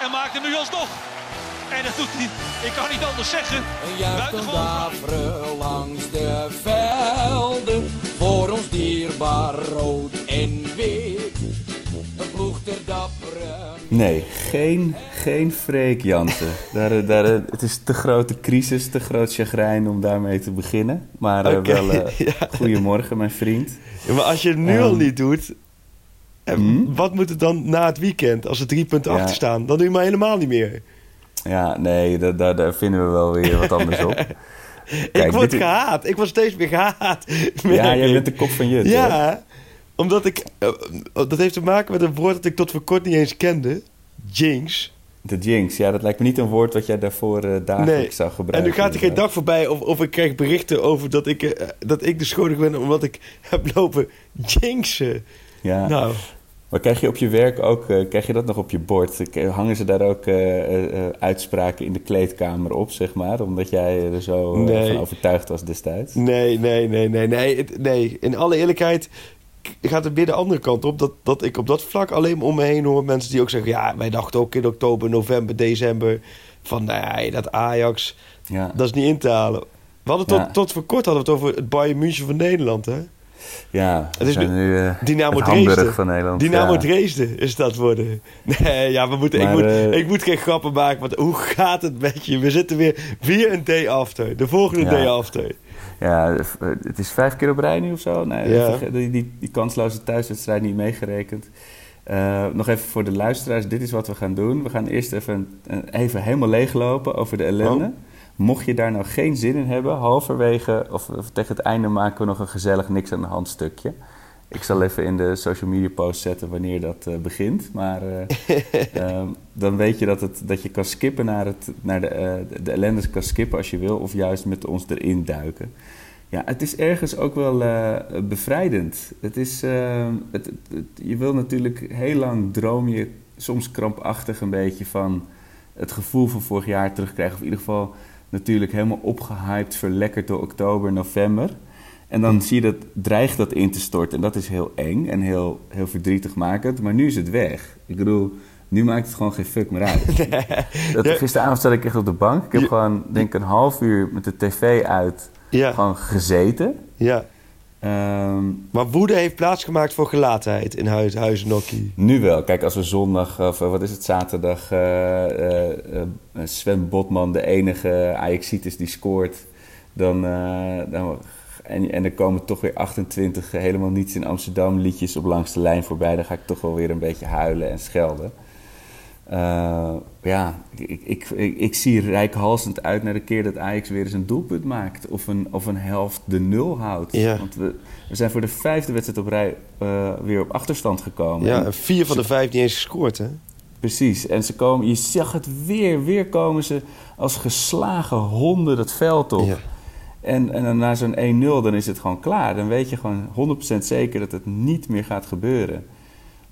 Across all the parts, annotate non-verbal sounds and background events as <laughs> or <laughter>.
en maakt hem nu alsnog. En dat doet hij, ik kan niet anders zeggen. Een daveren langs de velden. Voor ons dierbaar rood en wit. Een ploeg ter dappere. Nee, geen, geen Freek Jansen. <laughs> daar, daar, het is te grote crisis, te groot chagrijn om daarmee te beginnen. Maar eh, Oké, wel, eh, <laughs> ja. goedemorgen mijn vriend. Ja, maar als je het nu al Ehm. niet doet, en Hmm? wat moet het dan na het weekend als er drie punten Ja. achter staan? Dan doe je maar helemaal niet meer. Ja, nee, da- daar, daar vinden we wel weer wat anders op. <laughs> ik Kijk, word dit- gehaat. Ik word steeds meer gehaat. <laughs> Ja, jij ik. bent de kop van Jut. hè? Ja, omdat ik... eh, dat heeft te maken met een woord dat ik tot voor kort niet eens kende. Jinx. De jinx, ja, dat lijkt me niet een woord wat jij daarvoor eh, dagelijks Nee. zou En gebruiken. nu gaat er geen dag voorbij of, of ik krijg berichten over dat ik, eh, dat ik de schuldig ben omdat ik <laughs> heb lopen jinxen. Ja. Nou, Maar krijg je op je werk ook, eh, krijg je dat nog op je bord? K- Hangen ze daar ook eh, eh, eh, uitspraken in de kleedkamer op, zeg maar? Omdat jij er zo eh, Nee. van overtuigd was destijds? Nee, nee, nee, nee, nee. Nee. In alle eerlijkheid gaat het weer de andere kant op. Dat, dat ik op dat vlak alleen maar om me heen hoor mensen die ook zeggen... ja, wij dachten ook in oktober, november, december... van nee, dat Ajax, Ja. dat is niet in te halen. We hadden tot, Ja. tot voor kort hadden we het over het Bayern München van Nederland, hè? Ja, Het is nu eh, Dynamo het Hamburg Dresden. van Nederland. Dynamo ja. Dresden is dat worden. <laughs> Nee, ja, we moeten, ik, moet, eh, ik moet geen grappen maken, want hoe gaat het met je? We zitten weer, weer een day after. De volgende Ja. day after. Ja, eh, het is vijf keer op rij nu of zo. Nee, Ja. die, die, die kansloze thuiswedstrijd niet meegerekend. Nog even voor de luisteraars, dit is wat we gaan doen. We gaan eerst even, even helemaal leeglopen over de ellende. Oh. Mocht je daar nou geen zin in hebben, halverwege of, of tegen het einde maken we nog een gezellig niks aan de hand stukje. Ik zal even in de social media post zetten wanneer dat eh, begint. Maar eh, <laughs> ehm, dan weet je dat, het, dat je kan skippen naar, het, naar de, eh, de, de ellende kan skippen als je wil. Of juist met ons erin duiken. Ja, het is ergens ook wel bevrijdend. Het is, ehm, het- je wil natuurlijk heel lang droom je soms krampachtig een beetje van het gevoel van vorig jaar terugkrijgen. Of in ieder geval natuurlijk helemaal opgehyped, verlekkerd door oktober, november. En dan zie je dat, dreigt dat in te storten. En dat is heel eng en heel, heel verdrietig makend. Maar nu is het weg. Ik bedoel, nu maakt het gewoon geen fuck meer uit. <laughs> Dat. Gisteravond zat ik echt op de bank. Ik heb gewoon, denk ik, een half uur met de tv uit Ja, gewoon gezeten. ja. Ehm, Maar woede heeft plaatsgemaakt voor gelatenheid in huis, Huizenokkie. nu wel. Kijk, als we zondag, of eh, wat is het, zaterdag... eh, Sven Botman de enige Ajaxiet die scoort... Dan, dan, en, en er komen toch weer 28 helemaal niets in Amsterdam liedjes op langs de lijn voorbij. Dan ga ik toch wel weer een beetje huilen en schelden. Eh, ja, ik, ik, ik, ik zie rijkhalsend uit naar de keer dat Ajax weer eens een doelpunt maakt. Of een, of een helft de nul houdt. Ja. Want we, we zijn voor de vijfde wedstrijd op rij eh, weer op achterstand gekomen. Ja, En vier van de vijf niet eens gescoord, hè? Precies. En ze komen, je zag het weer, weer komen ze als geslagen honden het veld op. Ja. En, en dan na zo'n 1-0, dan is het gewoon klaar. Dan weet je gewoon 100% zeker dat het niet meer gaat gebeuren.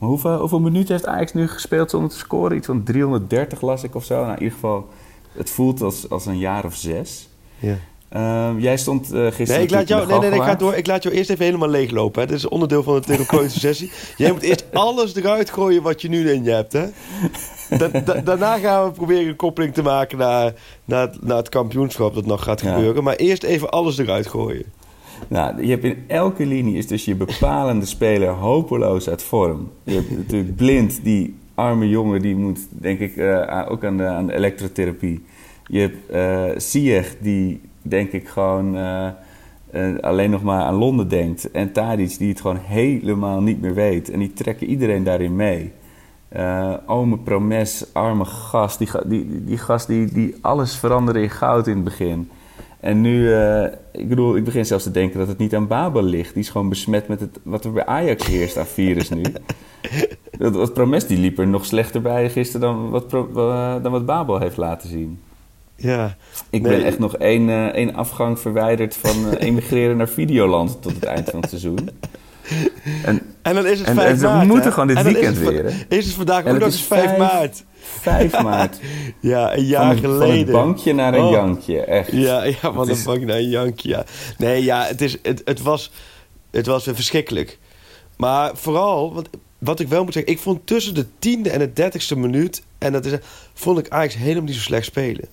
Maar hoeveel, hoeveel minuten heeft Ajax nu gespeeld zonder te scoren? Iets van 330 las ik of zo. Nou, in ieder geval, het voelt als, als een jaar of zes. ja. Ehm, jij stond eh gisteren... Nee, ik laat jou, nee, nee, nee, ik, ga door, ik laat jou eerst even helemaal leeglopen. Hè. Dit is onderdeel van de therapeutische <laughs> sessie. Jij moet eerst alles eruit gooien wat je nu in je hebt. Hè. Da- da- daarna gaan we proberen een koppeling te maken naar, naar, het, naar het kampioenschap dat nog gaat Ja. gebeuren. Maar eerst even alles eruit gooien. Nou, je hebt in elke linie is dus je bepalende speler hopeloos uit vorm. Je hebt natuurlijk Blind, die arme jongen, die moet denk ik eh, ook aan de, aan de elektrotherapie. Je hebt eh Ziyech, die denk ik gewoon eh, alleen nog maar aan Londen denkt. En Tadic, die het gewoon helemaal niet meer weet. En die trekken iedereen daarin mee. Ome Promes, arme gast. Die, ga- die, die, die gast die, die alles veranderde in goud in het begin. En nu, eh, ik bedoel, ik begin zelfs te denken dat het niet aan Babel ligt. Die is gewoon besmet met het, wat er bij Ajax heerst aan virus nu. <laughs> Dat, wat Promes die liep er nog slechter bij gisteren dan wat, dan wat Babel heeft laten zien. Ja. Ik Nee. ben echt nog één, eh, één afgang verwijderd van eh, <laughs> emigreren naar Videoland tot het eind van het seizoen. En En dan is het En- 5 en maart. moeten hè? gewoon dit weekend het, weer, Is het vandaag ook nog is eens 5 vijf- maart? 5 maart. Ja, een Van jaar het, van geleden. bankje naar een Oh. jankje, echt. Ja, ja van de is- bank naar een jankje. Ja. Nee, ja, het, is, het, het, was, het was weer verschrikkelijk. Maar vooral, wat, wat ik wel moet zeggen... ik vond tussen de tiende en de dertigste minuut... en dat is, vond ik Ajax helemaal niet zo slecht spelen.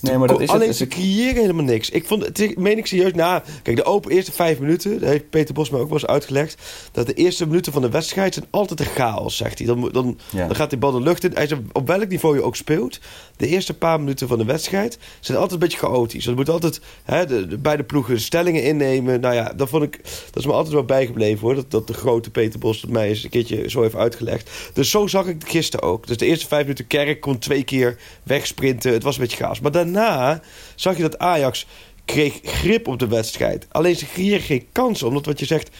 Nee, maar dat is Alleen het. ze creëren helemaal niks. Ik vond, het meen ik serieus, na... Kijk, de open eerste vijf minuten, dat heeft Peter Bos me ook wel eens uitgelegd... dat de eerste minuten van de wedstrijd zijn altijd een chaos, zegt hij. Dan, dan, Ja. dan gaat die bal de lucht in. Hij zegt, op welk niveau je ook speelt... de eerste paar minuten van de wedstrijd zijn altijd een beetje chaotisch. Er moet altijd hè, de, de beide ploegen stellingen innemen. Nou ja, dat vond ik... Dat is me altijd wel bijgebleven, hoor. Dat, dat de grote Peter Bos mij eens een keertje zo heeft uitgelegd. Dus zo zag ik het gisteren ook. Dus de eerste vijf minuten Kerk kon twee keer wegsprinten. Het was een beetje chaos. Maar daarna zag je dat Ajax kreeg grip op de wedstrijd. Alleen ze creëren geen kansen. Omdat wat je zegt,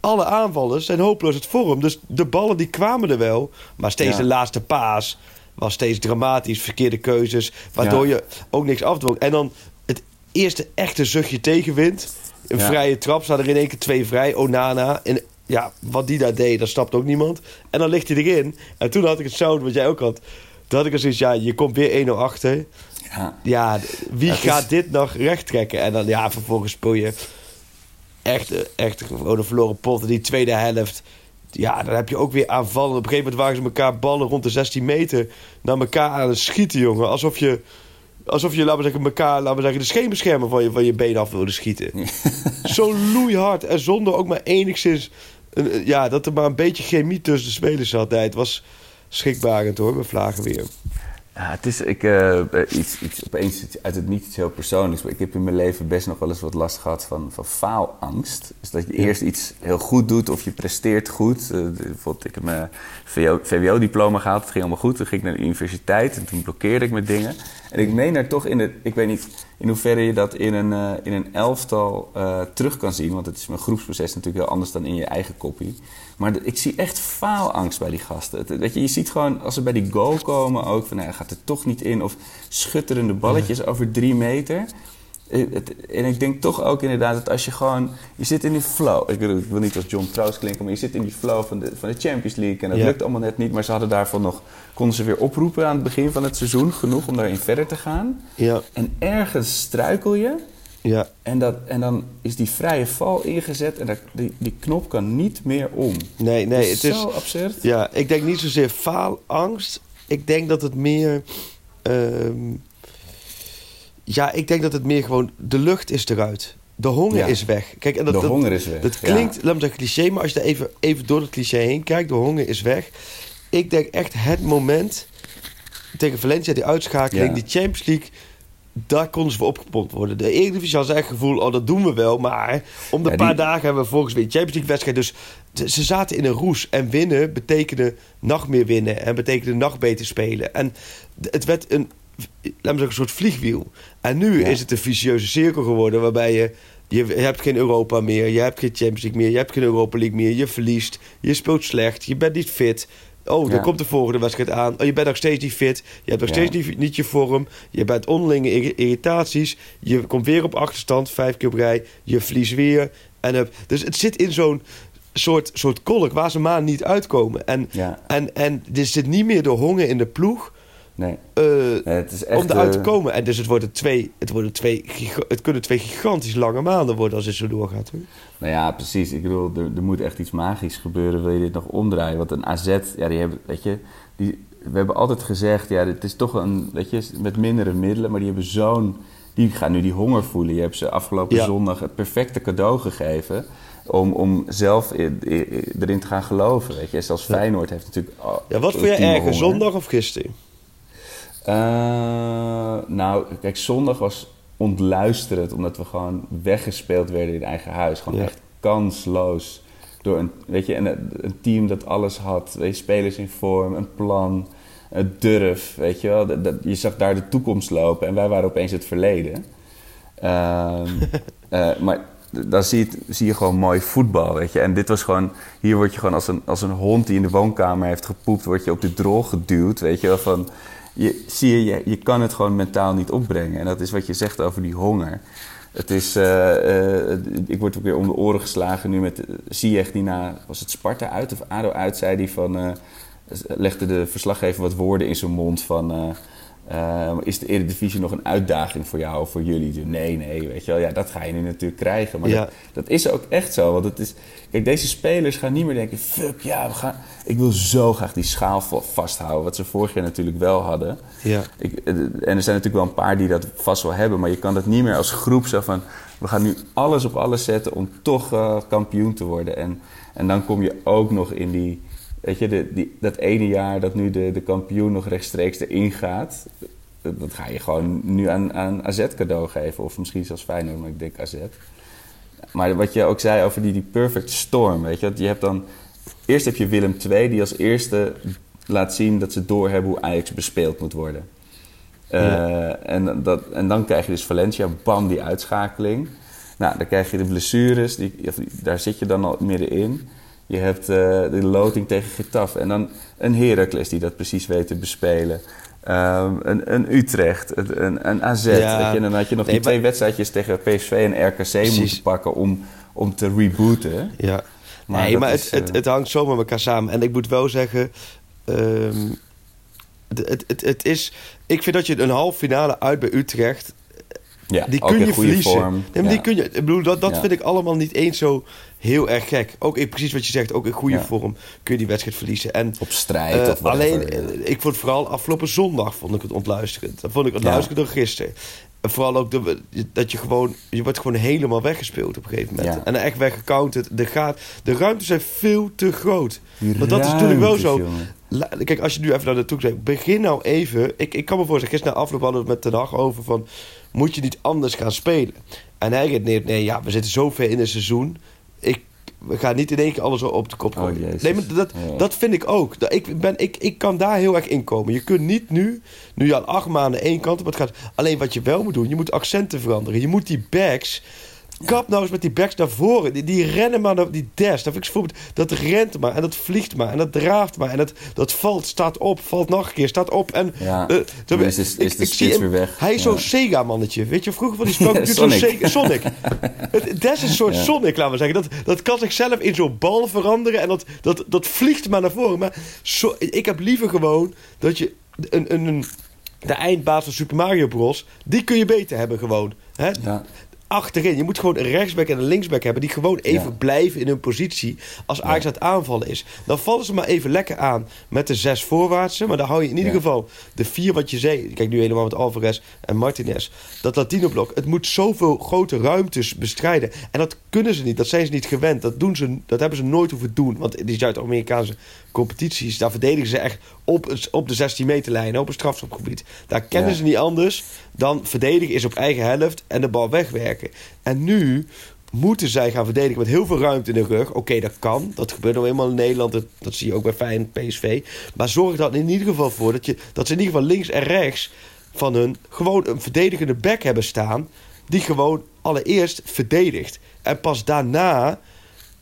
alle aanvallen zijn hopeloos het vorm. Dus de ballen die kwamen er wel. Maar steeds Ja. de laatste paas was steeds dramatisch. Verkeerde keuzes. Waardoor Ja. je ook niks afdwong. En dan het eerste echte zuchtje tegenwind. Een Ja. vrije trap. Staan er in één keer twee vrij. Onana. En ja, wat die daar deed, dat snapt ook niemand. En dan ligt hij erin. En toen had ik het zo, wat jij ook had. Toen had ik er zoiets, ja, je komt weer 1-0 achter. Ja. Ja, wie is- gaat dit nog recht trekken? En dan, ja, vervolgens speel je echt, eh, echt gewoon een verloren pot. Die tweede helft, ja, dan heb je ook weer aanvallen. Op een gegeven moment waren ze elkaar ballen rond de 16 meter naar elkaar aan het schieten, jongen. Alsof je, alsof je laten we zeggen, elkaar, laten we zeggen, de scheenbeschermer van je, van je been af wilde schieten. <laughs> Zo loeihard en zonder ook maar enigszins, een- ja, dat er maar een beetje chemie tussen de spelers zat. Nee, het was schrikbarend hoor, we vlagen weer. Ja, het is ik, eh, iets, iets, opeens iets uit het niet iets heel persoonlijks. Maar ik heb in mijn leven best nog wel eens wat last gehad van, van faalangst. Dus dat je eerst iets heel goed doet of je presteert goed. Eh, bijvoorbeeld, ik heb mijn VWO-diploma gehaald. Het ging allemaal goed. Toen ging ik naar de universiteit en toen blokkeerde ik met dingen. En ik meen er toch in het... Ik weet niet in hoeverre je dat in een, eh, in een elftal eh, terug kan zien. Want het is een groepsproces natuurlijk heel anders dan in je eigen kopie. Maar ik zie echt faalangst bij die gasten. Het- weet je, je ziet gewoon als ze bij die goal komen ook van... Nou, hij gaat er toch niet in. Of schutterende balletjes over drie meter. En ik denk toch ook inderdaad dat als je gewoon... Je zit in die flow. Ik, bedoel, ik wil niet als John Trouws klinken... maar je zit in die flow van de, van de Champions League. En dat Ja. lukt allemaal net niet. Maar ze hadden daarvan nog... Konden ze weer oproepen aan het begin van het seizoen. Genoeg om daarin verder te gaan. Ja, En ergens struikel je... ja. En, dat, en dan is die vrije val ingezet... en dat, die, die knop kan niet meer om. Nee, nee, het is... zo absurd. Ja, ik denk niet zozeer faalangst. Ik denk dat het meer. ehm, ja, ik denk dat het meer gewoon. De lucht is eruit. De honger Ja. is weg. Kijk, en dat, de dat, honger is weg. dat ja. klinkt, laat me zeggen, cliché, maar als je er even, even door het cliché heen kijkt, de honger is weg. Ik denk echt het moment tegen Valencia, die uitschakeling, Ja. die Champions League. Daar konden ze voor opgepompt worden. De Eredivisie had echt gevoel, oh dat doen we wel. Maar om de Ja, paar die- dagen hebben we volgens weer een Champions League wedstrijd. Dus ze- zaten in een roes. En winnen betekende nog meer winnen. En betekende nog beter spelen. En het werd een, laat me zeggen, een soort vliegwiel. En nu Ja. is het een vicieuze cirkel geworden. Waarbij je, je, hebt geen Europa meer. Je hebt geen Champions League meer. Je hebt geen Europa League meer. Je verliest. Je speelt slecht. Je bent niet fit. Oh, dan Ja. komt de volgende wedstrijd aan. Oh, je bent nog steeds niet fit. Je hebt nog Ja. steeds niet, niet je vorm. Je bent onderlinge irri- irritaties. Je komt weer op achterstand, vijf keer op rij. Je verliest weer. En heb, dus het zit in zo'n soort, soort kolk waar ze maar niet uitkomen. En, Ja. en, en er zit niet meer de honger in de ploeg Nee. Nee, het is echt... om eruit te eh, komen. En dus het, worden twee, het, worden twee, het kunnen twee gigantisch lange maanden worden als het zo doorgaat. Hoor. Nou ja, precies. Ik bedoel, er, er moet echt iets magisch gebeuren. Wil je dit nog omdraaien? Want een AZ, ja, die hebben, weet je... Die, we hebben altijd gezegd, ja, het is toch een, weet je, met mindere middelen. Maar die hebben zo'n... Die gaan nu die honger voelen. Je hebt ze afgelopen Ja. zondag het perfecte cadeau gegeven... Om, om zelf erin te gaan geloven, weet je. Zelfs Feyenoord heeft natuurlijk... Ja, wat vond je erger, zondag of gisteren? Eh, nou, kijk, zondag was ontluisterend omdat we gewoon weggespeeld werden in eigen huis. Gewoon Ja. echt kansloos. Door een, weet je, een, een team dat alles had. Weet je, spelers in vorm, een plan, een durf. Weet je wel, dat, dat- je zag daar de toekomst lopen en wij waren opeens het verleden. Ehm, <laughs> eh, maar dan zie je, zie je gewoon mooi voetbal, weet je. En dit was gewoon, hier word je gewoon als een, als een hond die in de woonkamer heeft gepoept, word je op de drol geduwd, weet je wel. Van, je, zie je, je, je kan het gewoon mentaal niet opbrengen. En dat is wat je zegt over die honger. Het is, eh, eh, ik word ook weer om de oren geslagen nu met uh, Ziyech die na, was het Sparta uit of ADO uit, zei die van, eh, legde de verslaggever wat woorden in zijn mond van, eh, eh, is de Eredivisie nog een uitdaging voor jou of voor jullie? Nee, nee, weet je wel, ja, dat ga je nu natuurlijk krijgen. Maar Ja. dat, dat is ook echt zo, want het is, kijk, deze spelers gaan niet meer denken, fuck, ja, we gaan, ik wil zo graag die schaal va- vasthouden, wat ze vorig jaar natuurlijk wel hadden. Ja. Ik, eh, en er zijn natuurlijk wel een paar die dat vast wel hebben, maar je kan dat niet meer als groep zo van... we gaan nu alles op alles zetten om toch eh, kampioen te worden. En, en dan kom je ook nog in die... Weet je, de, die, dat ene jaar dat nu de, de kampioen nog rechtstreeks erin gaat... Dat, dat ga je gewoon nu aan, aan AZ cadeau geven. Of misschien zelfs Feyenoord, maar ik denk AZ. Maar wat je ook zei over die, die perfect storm, weet je. Je hebt dan... Eerst heb je Willem II, die als eerste laat zien dat ze doorhebben hoe Ajax bespeeld moet worden. Eh, en, dat, en dan krijg je dus Valencia, bam, die uitschakeling. Nou, dan krijg je de blessures, die- daar zit je dan al middenin. Je hebt eh, de loting tegen Getafe. En dan een Heracles die dat precies weet te bespelen. Ehm, een, een Utrecht, een, een, AZ. Ja. En dan had je nog Nee, die twee wedstrijdjes tegen PSV en RKC Precies. moeten pakken om, om te rebooten. Ja. Maar nee, maar is, het, het, eh, het hangt zo met elkaar samen. En ik moet wel zeggen... ehm, het, het, het is... Ik vind dat je een halve finale uit bij Utrecht... Ja, Die kun je verliezen. vorm. Maar die kun je, ik bedoel, dat, dat vind ik allemaal niet eens zo heel erg gek. Ook in, precies wat je zegt, ook in goede vorm kun je die wedstrijd verliezen. En Op strijd eh, of whatever. alleen, eh, ik vond vooral afgelopen zondag vond ik het ontluisterend. Dan vond ik het Ja. luisterend dan gisteren. En vooral ook de, dat je gewoon, je wordt gewoon helemaal weggespeeld op een gegeven moment. Ja. En echt weggecounterd. De, gaat, de ruimtes zijn veel te groot. Die Want dat is natuurlijk wel zo. La- Kijk, als je nu even naar naartoe kijkt, begin nou even. Ik, ik kan me voorstellen, gisteren na afloop hadden we het met de dag over van. Moet je niet anders gaan spelen? En hij redeneert, nee, nee, ja, we zitten zo ver in het seizoen. Ik we gaan niet in één keer alles op de kop Oh, gooien. Jezus. nee, maar dat, Ja. dat vind ik ook. Ik, ben, ik, ik kan daar heel erg in komen. Je kunt niet nu, nu je al acht maanden één kant op het gaat. Alleen wat je wel moet doen, je moet accenten veranderen. Je moet die backs. Kap nou eens met die backs naar voren. Die, die rennen maar naar die dash. Dat, vind ik bijvoorbeeld, dat rent maar en dat vliegt maar en dat draaft maar. En dat, dat valt, staat op, valt nog een keer, staat op. En, Ja, eh, dan zo- is de- is ik- de spits weer weg. Hij is zo'n Sega-mannetje. Weet je, vroeger van die <laughs> zo'n Sonic. Sega- Sonic. <laughs> Het- Dat is een soort. Sonic, laten we zeggen. Dat, dat kan zichzelf in zo'n bal veranderen en dat, dat, dat vliegt maar naar voren. Maar zo, ik heb liever gewoon dat je een, een, een, de eindbaas van Super Mario Bros. Die kun je beter hebben gewoon. Hè? Ja. Achterin. Je moet gewoon een rechtsback en een linksback hebben die gewoon even Ja. blijven in hun positie als Ajax aan het aanvallen is. Dan vallen ze maar even lekker aan met de zes voorwaartse. Maar dan hou je in ieder geval de vier wat je zei. Kijk nu helemaal met Alvarez en Martinez. Dat Latino-blok. Het moet zoveel grote ruimtes bestrijden. En dat kunnen ze niet. Dat zijn ze niet gewend. Dat, doen ze, dat hebben ze nooit hoeven doen. Want die Zuid-Amerikaanse competities, daar verdedigen ze echt op, op de 16 meter lijn, op een strafschopgebied. Daar kennen Ja. ze niet anders dan verdedigen is op eigen helft en de bal wegwerken. En nu moeten zij gaan verdedigen met heel veel ruimte in de rug. Oké, dat kan. Dat gebeurt nou eenmaal in Nederland. Dat, dat zie je ook bij Feyenoord, PSV. Maar zorg er dan in ieder geval voor dat, je, dat ze in ieder geval links en rechts van hun gewoon een verdedigende back hebben staan. Die gewoon allereerst verdedigt. En pas daarna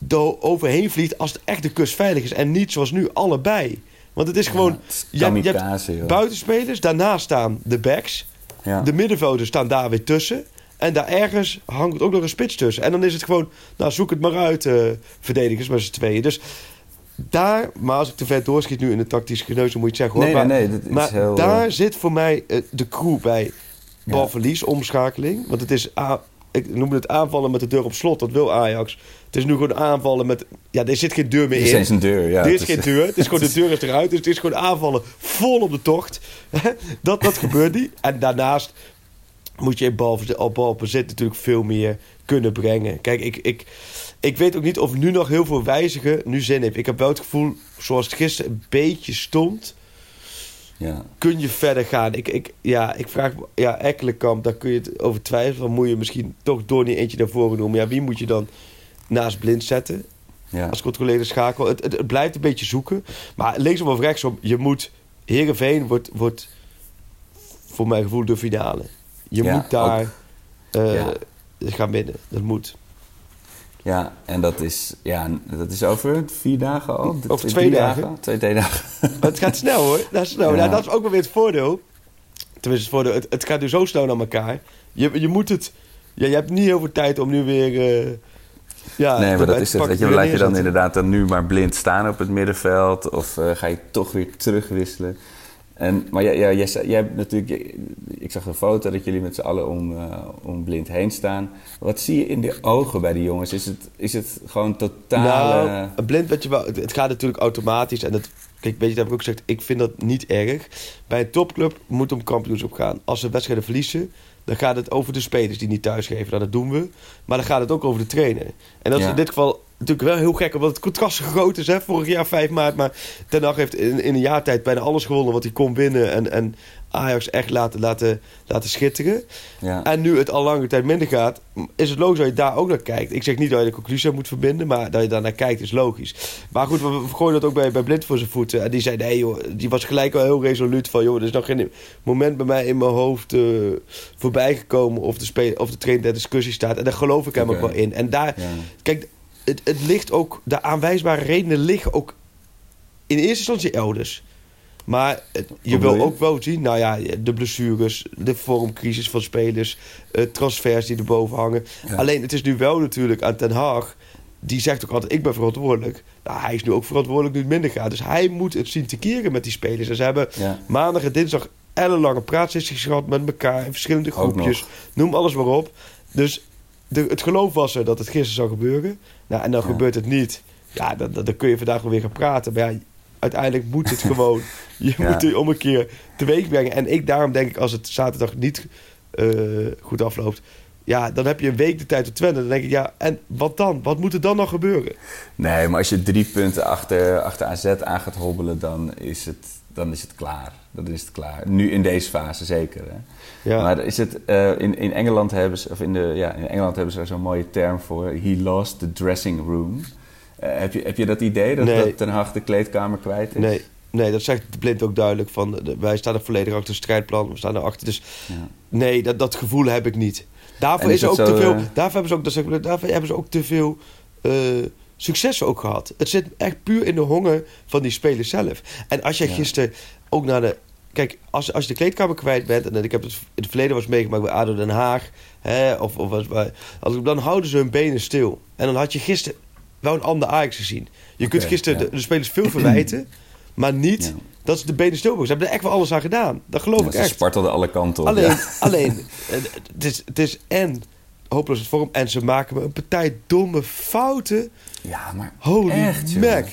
er overheen vliegt als het echt de kust veilig is. En niet zoals nu allebei. Want het is gewoon... is je, je hebt buitenspelers, daarna staan de backs. Ja. De middenvelders staan daar weer tussen. En daar ergens hangt ook nog een spits tussen. En dan is het gewoon, nou zoek het maar uit, eh, verdedigers met z'n tweeën. Dus daar, maar als ik te ver doorschiet nu in de tactische geneus, dan moet je het zeggen hoor. Nee, maar nee, nee, dat is maar heel, daar eh, zit voor mij eh, de crew bij balverlies, omschakeling. Want het is, a- ik noem het aanvallen met de deur op slot, dat wil Ajax. Het is nu gewoon aanvallen met, ja, er zit geen deur meer Er is in. een deur, ja. Er is geen deur. Het is gewoon de <laughs> deur is eruit. Dus het is gewoon aanvallen vol op de tocht. <laughs> dat, dat gebeurt niet. En daarnaast moet je in bal, op balbezit natuurlijk veel meer kunnen brengen. Kijk, ik, ik, ik weet ook niet of nu nog heel veel wijzigen nu zin heeft. Ik heb wel het gevoel, zoals het gisteren een beetje stond... Ja. kun je verder gaan. Ik, ik, ja, ik vraag ja, Ekkelenkamp, daar kun je het over twijfelen. Dan moet je misschien toch door niet eentje naar voren noemen. Ja, wie moet je dan naast blind zetten? Ja. als controleerde schakel. Het, het, het blijft een beetje zoeken. Maar linksom of rechtsom, je moet... Heerenveen wordt, wordt voor mijn gevoel de finale. Je Ja, moet daar eh, Ja. gaan winnen. Dat moet. Ja, en dat is, ja, dat is over vier dagen al. Over twee dagen. Twee, twee dagen. Maar het gaat snel hoor. Dat is, snel. Ja. Nou, dat is ook wel weer het voordeel. Tenminste, het voordeel. Het, het gaat nu zo snel naar elkaar. Je, je moet het... Ja, je hebt niet heel veel tijd om nu weer... eh, ja, Nee, maar dat is het. Weet je, je dan inderdaad dan nu maar blind staan op het middenveld? Of eh, ga je toch weer terugwisselen? En, maar jij, zei- jij hebt natuurlijk... Ik zag een foto dat jullie met z'n allen om, eh, om blind heen staan. Wat zie je in de ogen bij die jongens? Is het, is het gewoon totaal... Nou, een blind weet je wel, het, het gaat natuurlijk automatisch. En het, kijk, weet je, dat heb ik ook gezegd, ik vind dat niet erg. Bij een topclub moet om kampioenschap gaan. Als ze wedstrijden verliezen, dan gaat het over de spelers die niet thuisgeven. Nou, dat doen we. Maar dan gaat het ook over de trainer. En dat is in dit geval natuurlijk wel heel gek, omdat het contrast zo groot is. Hè? Vorig jaar 5 maart, maar Ten Hag heeft in, in een jaar tijd bijna alles gewonnen wat hij kon winnen. En, en Ajax echt laten, laten, laten schitteren. ja. En nu het al lange tijd minder gaat, is het logisch dat je daar ook naar kijkt. Ik zeg niet dat je de conclusie moet verbinden, maar dat je daar naar kijkt is logisch. Maar goed, we, we gooien dat ook bij, bij Blind voor zijn voeten. En die zei, nee joh, die was gelijk al heel resoluut van... joh, er is nog geen moment bij mij in mijn hoofd eh, voorbij gekomen... Of de, of de trainer ter discussie staat. En daar geloof ik hem ook wel in. En daar, Ja. kijk, het, het ligt ook... de aanwijsbare redenen liggen ook in eerste instantie elders. Maar je wil ook wel zien, nou ja, de blessures, de vormcrisis van spelers, eh, transfers die erboven hangen. Ja. Alleen het is nu wel natuurlijk aan Ten Haag, die zegt ook altijd, ik ben verantwoordelijk. Nou, hij is nu ook verantwoordelijk nu het minder gaat. Dus hij moet het zien te keren met die spelers. En ze hebben Ja. maandag en dinsdag ellenlange praatsessies gehad met elkaar in verschillende groepjes. Noem alles maar op. Dus de, het geloof was er dat het gisteren zou gebeuren. Nou, en dan Ja. gebeurt het niet. Ja, dan, dan, dan kun je vandaag wel weer gaan praten. Maar ja, uiteindelijk moet het <laughs> gewoon. Je Ja. moet het om een keer teweeg brengen. En ik daarom denk ik, als het zaterdag niet eh, goed afloopt... Ja, dan heb je een week de tijd tot Twente. Dan denk ik, ja, en wat dan? Wat moet er dan nog gebeuren? Nee, maar als je drie punten achter, achter AZ aan gaat hobbelen, dan is, het, dan is het klaar. Dan is het klaar. Nu in deze fase zeker. Hè? Ja. Maar is het, eh, in, in Engeland hebben ze, of in, de, ja, in Engeland hebben ze zo'n mooie term voor. He lost the dressing room. Eh, heb, je, heb je dat idee dat, Nee. dat Ten Hag de kleedkamer kwijt is? Nee, nee, dat zegt de blind ook duidelijk. Van, wij staan er volledig achter het strijdplan. We staan erachter. Dus Ja. nee, dat, dat gevoel heb ik niet. Daarvoor, En is is ook te veel, eh, daarvoor, hebben ze ook, dat zeg ik, daarvoor hebben ze ook te veel succes ook gehad. Het zit echt puur in de honger van die spelers zelf. En als jij Ja. gisteren ook naar de... Kijk, als, als je de kleedkamer kwijt bent... en ik heb het in het verleden was meegemaakt bij ADO Den Haag... Hè, of, of was als, dan houden ze hun benen stil. En dan had je gisteren wel een ander Ajax gezien. Je kunt gisteren ja. de, de spelers veel verwijten... maar niet Ja. dat ze de benen stil hebben. Ze hebben er echt wel alles aan gedaan. Dat geloof Ja, ik ze echt. spartelden alle kanten op. Alleen, <laughs> alleen het, is, het is en hopeloos het vorm en ze maken me een partij domme fouten. Ja, maar Holy echt, mac.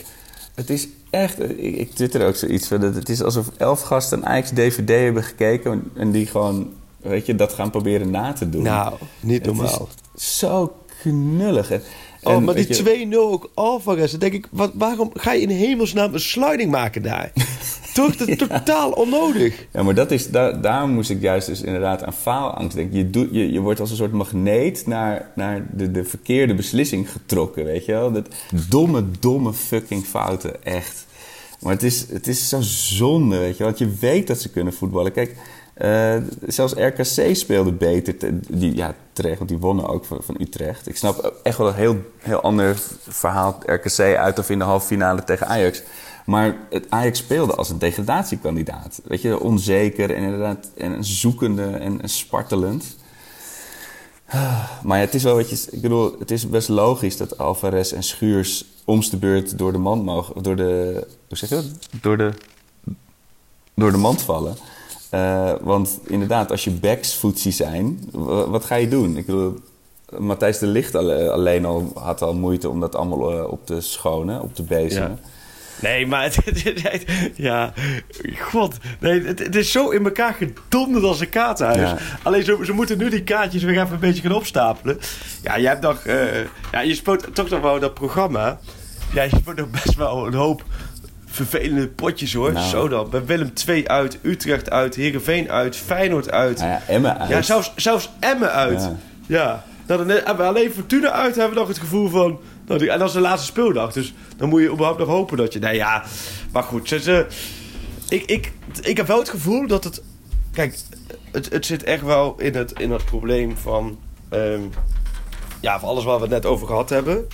Het is echt... Ik, ik zit er ook zoiets van. dat Het is alsof elf gasten een Ajax DVD hebben gekeken... en die gewoon, weet je, dat gaan proberen na te doen. Nou, niet Het normaal. is zo knullig. En, Oh, en maar je- die 2-0 ook Alvarez. Dan denk ik, wat, waarom ga je in hemelsnaam een sliding maken daar? <laughs> Toch dat totaal onnodig. Ja, maar dat is, daar, daarom moest ik juist dus inderdaad aan faalangst denken. Je, doet, je, je wordt als een soort magneet naar, naar de, de verkeerde beslissing getrokken, weet je wel. Dat domme, domme fucking fouten, echt. Maar het is, het is zo zonde, weet je wel. Want je weet dat ze kunnen voetballen. Kijk, eh, zelfs RKC speelde beter. te- die, ja, terecht, want die wonnen ook van, Utrecht. Ik snap echt wel een heel, heel ander verhaal RKC uit of in de halve finale tegen Ajax. Maar het Ajax speelde als een degradatiekandidaat. Weet je, onzeker en inderdaad en zoekende en, en spartelend. Maar het is wel wat je... Ik bedoel, het is best logisch dat Alvarez en Schuurs om's de beurt door de mand mogen... Door de... Hoe zeg je dat? Door de... Door de mand vallen. Eh, want inderdaad, als je backs voetsie zijn, wa- wat ga je doen? Ik bedoel, Matthijs de alle- alleen al had al moeite om dat allemaal eh, op te schonen, op te bezemen. Nee, maar het, het. Ja, god. Nee, het, is zo in elkaar gedonderd als een kaartenhuis. Ja. Alleen, ze, ze moeten nu die kaartjes weer even een beetje gaan opstapelen. Ja, je hebt nog... eh, ja, je speelt toch nog wel dat programma. Ja, je speelt nog best wel een hoop vervelende potjes, hoor. Nou. Zo dan. Bij Willem 2 uit, Utrecht uit, Heerenveen uit, Feyenoord uit. Nou ja, Emmen uit. Ja, zelfs, zelfs Emmen uit. Ja. Ja. Nou, dan hebben we alleen Fortuna uit hebben we nog het gevoel van... Nou, die- en dat is de laatste speeldag. Dus dan moet je überhaupt nog hopen dat je... Nou ja, maar goed. Ze, ze- ik, ik, ik heb wel het gevoel dat het... Kijk, het, het zit echt wel in het, in het probleem van... ehm, ja, voor alles waar we het net over gehad hebben.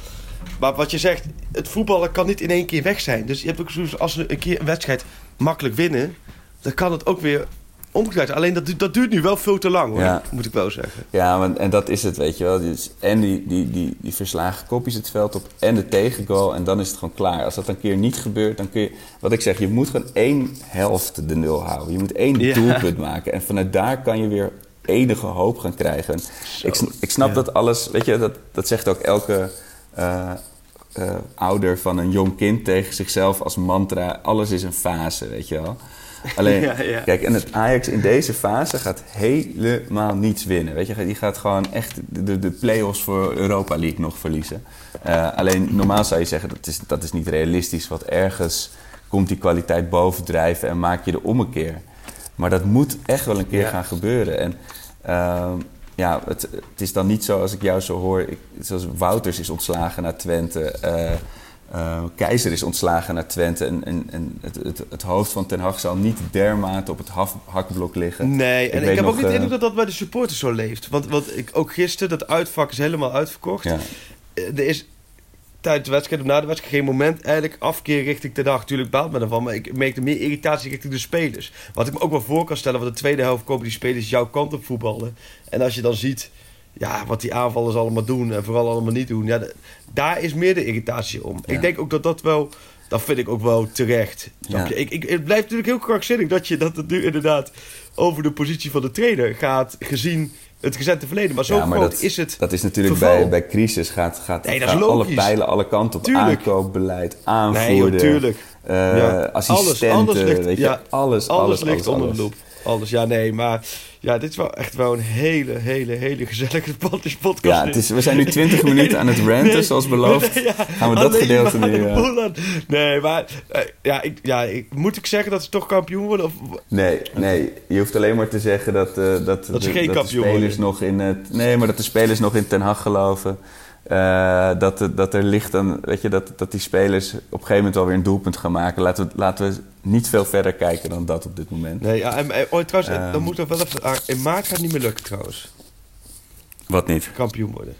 Maar wat je zegt, het voetballen kan niet in één keer weg zijn. Dus je hebt ook zoiets als een keer een wedstrijd makkelijk winnen, dan kan het ook weer omgedraaid zijn. Alleen dat, dat duurt nu wel veel te lang, hoor, Ja. moet ik wel zeggen. Ja, want, en dat is het, weet je wel. Dus en die, die, die, die verslagen kopjes het veld op en de tegengoal. En dan is het gewoon klaar. Als dat een keer niet gebeurt, dan kun je... Wat ik zeg, je moet gewoon één helft de nul houden. Je moet één Ja. doelpunt maken. En vanuit daar kan je weer enige hoop gaan krijgen. En ik, ik snap ja. dat alles... Weet je, dat, dat zegt ook elke... eh, eh, ouder van een jong kind tegen zichzelf als mantra: alles is een fase, weet je wel. Alleen, <laughs> Ja, ja. kijk, en het Ajax in deze fase gaat helemaal niets winnen. Weet je, die gaat gewoon echt de, de, play-offs voor Europa League nog verliezen. Eh, alleen normaal zou je zeggen dat is, dat is niet realistisch, want ergens komt die kwaliteit bovendrijven en maak je de ommekeer. Maar dat moet echt wel een keer Ja. gaan gebeuren. En ehm, ja, het, het is dan niet zo als ik jou zo hoor. Ik, zoals Wouters is ontslagen naar Twente. eh, eh, Keizer is ontslagen naar Twente. En, en, en het, het, het hoofd van Ten Hag zal niet dermate op het haf- hakblok liggen. Nee, en ik, heb nog, ook niet de eh, indruk dat dat bij de supporters zo leeft. Want, want ik, ook gisteren, dat uitvak is helemaal uitverkocht. Ja. Er is tijdens de wedstrijd of na de wedstrijd geen moment eigenlijk afkeer richting Ten Hag. Tuurlijk baalt me ervan, maar ik merkte meer irritatie richting de spelers. Wat ik me ook wel voor kan stellen, want de tweede helft komen die spelers jouw kant op voetballen. En als je dan ziet ja, wat die aanvallers allemaal doen en vooral allemaal niet doen, ja, de- daar is meer de irritatie om. Ja. Ik denk ook dat dat wel, dat vind ik ook wel terecht. Ja. Ik, ik, het blijft natuurlijk heel krankzinnig dat, je, dat het nu inderdaad over de positie van de trainer gaat, gezien het gezette verleden. Maar zo Ja, maar groot dat, is het. Dat is natuurlijk verval. bij, bij crisis gaat, gaat, Nee, alle pijlen alle kanten op. Tuurlijk. Aankoopbeleid, Nee, aanvoerder, joh, tuurlijk. eh, Ja. assistenten, alles, alles ligt, weet je, ja, alles, alles, alles, ligt alles, onder de loep. Alles, ja, nee, maar ja, dit is wel echt wel een hele, hele, hele gezellige <laughs> podcast. Ja, het is, we zijn nu 20 minuten aan het ranten, Nee, zoals beloofd. nee, ja, Gaan we dat gedeelte nu... de eh, Nee, maar eh, ja, ik, ja ik, moet ik zeggen dat ze toch kampioen worden? Of, Nee, nee, je hoeft alleen maar te zeggen dat, eh, dat, de, dat spelers worden. nog in het. Nee, maar dat de spelers nog in Ten Hag geloven. Eh, dat, dat er ligt dan, weet je, dat, dat die spelers op een gegeven moment wel weer een doelpunt gaan maken. Laten we, laten we niet veel verder kijken dan dat op dit moment. nee, ja, en, en- oh, trouwens, Ehm. dan moet dat wel even... ah, In maart gaat het niet meer lukken trouwens, Wat niet? kampioen worden.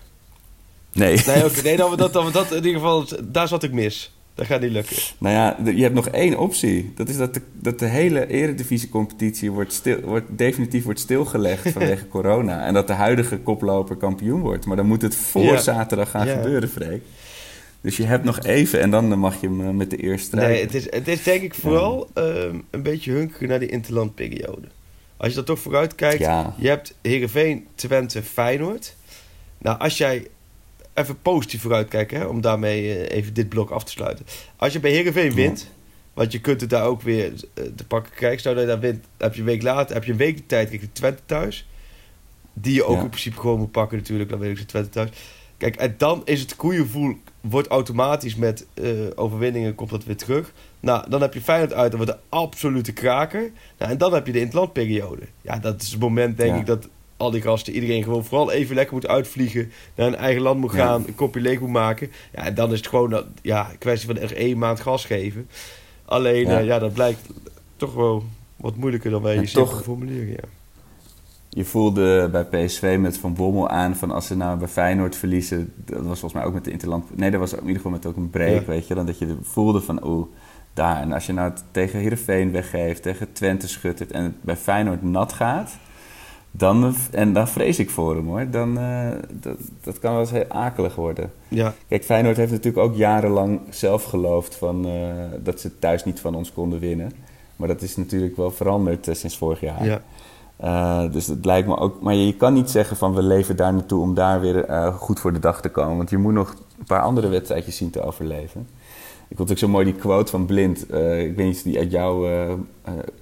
Nee. Nee, oké, nee, dan, <laughs> dat, dan, dat in ieder geval, daar zat ik mis. Dat gaat niet lukken. Nou ja, je hebt nog één optie. Dat is dat de, dat de hele eredivisie-competitie wordt stil, wordt, definitief wordt stilgelegd <laughs> vanwege corona. En dat de huidige koploper kampioen wordt. Maar dan moet het voor Ja. zaterdag gaan Ja. gebeuren, Freek. Dus je hebt nog even en dan mag je hem eh, met de eerste. Nee, het is, het is denk ik vooral ehm, een beetje hunkeren naar die interlandperiode. Als je dat toch vooruit kijkt, je hebt Heerenveen, Twente, Feyenoord. Nou, als jij even positief vooruit kijkt, hè, om daarmee eh, even dit blok af te sluiten. Als je bij Heerenveen wint, want je kunt het daar ook weer eh, te pakken krijgen. Stel dat je daar wint, heb je een week later, heb je een week de tijd richting Twente thuis. Die je ook Ja. in principe gewoon moet pakken natuurlijk, dan weet ik ze Twente thuis. Kijk, en dan is het goede gevoel, wordt automatisch met eh, overwinningen, komt dat weer terug. Nou, dan heb je Feyenoord uit, dan wordt de absolute kraker. Nou, en dan heb je de interlandperiode. Ja, dat is het moment, denk Ja. ik, dat al die gasten, iedereen gewoon vooral even lekker moet uitvliegen. Naar een eigen land moet Ja. gaan, een kopje leeg moet maken. Ja, en dan is het gewoon dat, ja, een kwestie van er één maand gas geven. Alleen, Ja. ja dat blijkt toch wel wat moeilijker dan wij je toch- formuleren. Ja. Je voelde bij PSV met Van Bommel aan van als ze nou bij Feyenoord verliezen, dat was volgens mij ook met de Interland. Nee, dat was in ieder geval met ook een break, Ja. weet je. Dan dat je voelde van oeh, daar. En als je nou tegen Heerenveen weggeeft, tegen Twente schuttert en het bij Feyenoord nat gaat, dan, en dan vrees ik voor hem hoor. Dan, eh, dat, dat kan wel eens heel akelig worden. ja, Kijk, Feyenoord heeft natuurlijk ook jarenlang zelf geloofd van, eh, dat ze thuis niet van ons konden winnen. Maar dat is natuurlijk wel veranderd eh, sinds vorig jaar. ja. Dus het lijkt me ook. Maar je kan niet zeggen van we leven daar naartoe om daar weer goed voor de dag te komen. Want je moet nog een paar andere wedstrijdjes zien te overleven. Ik vond ook zo mooi die quote van Blind. Eh, ik weet niet of die uit jou, eh, eh,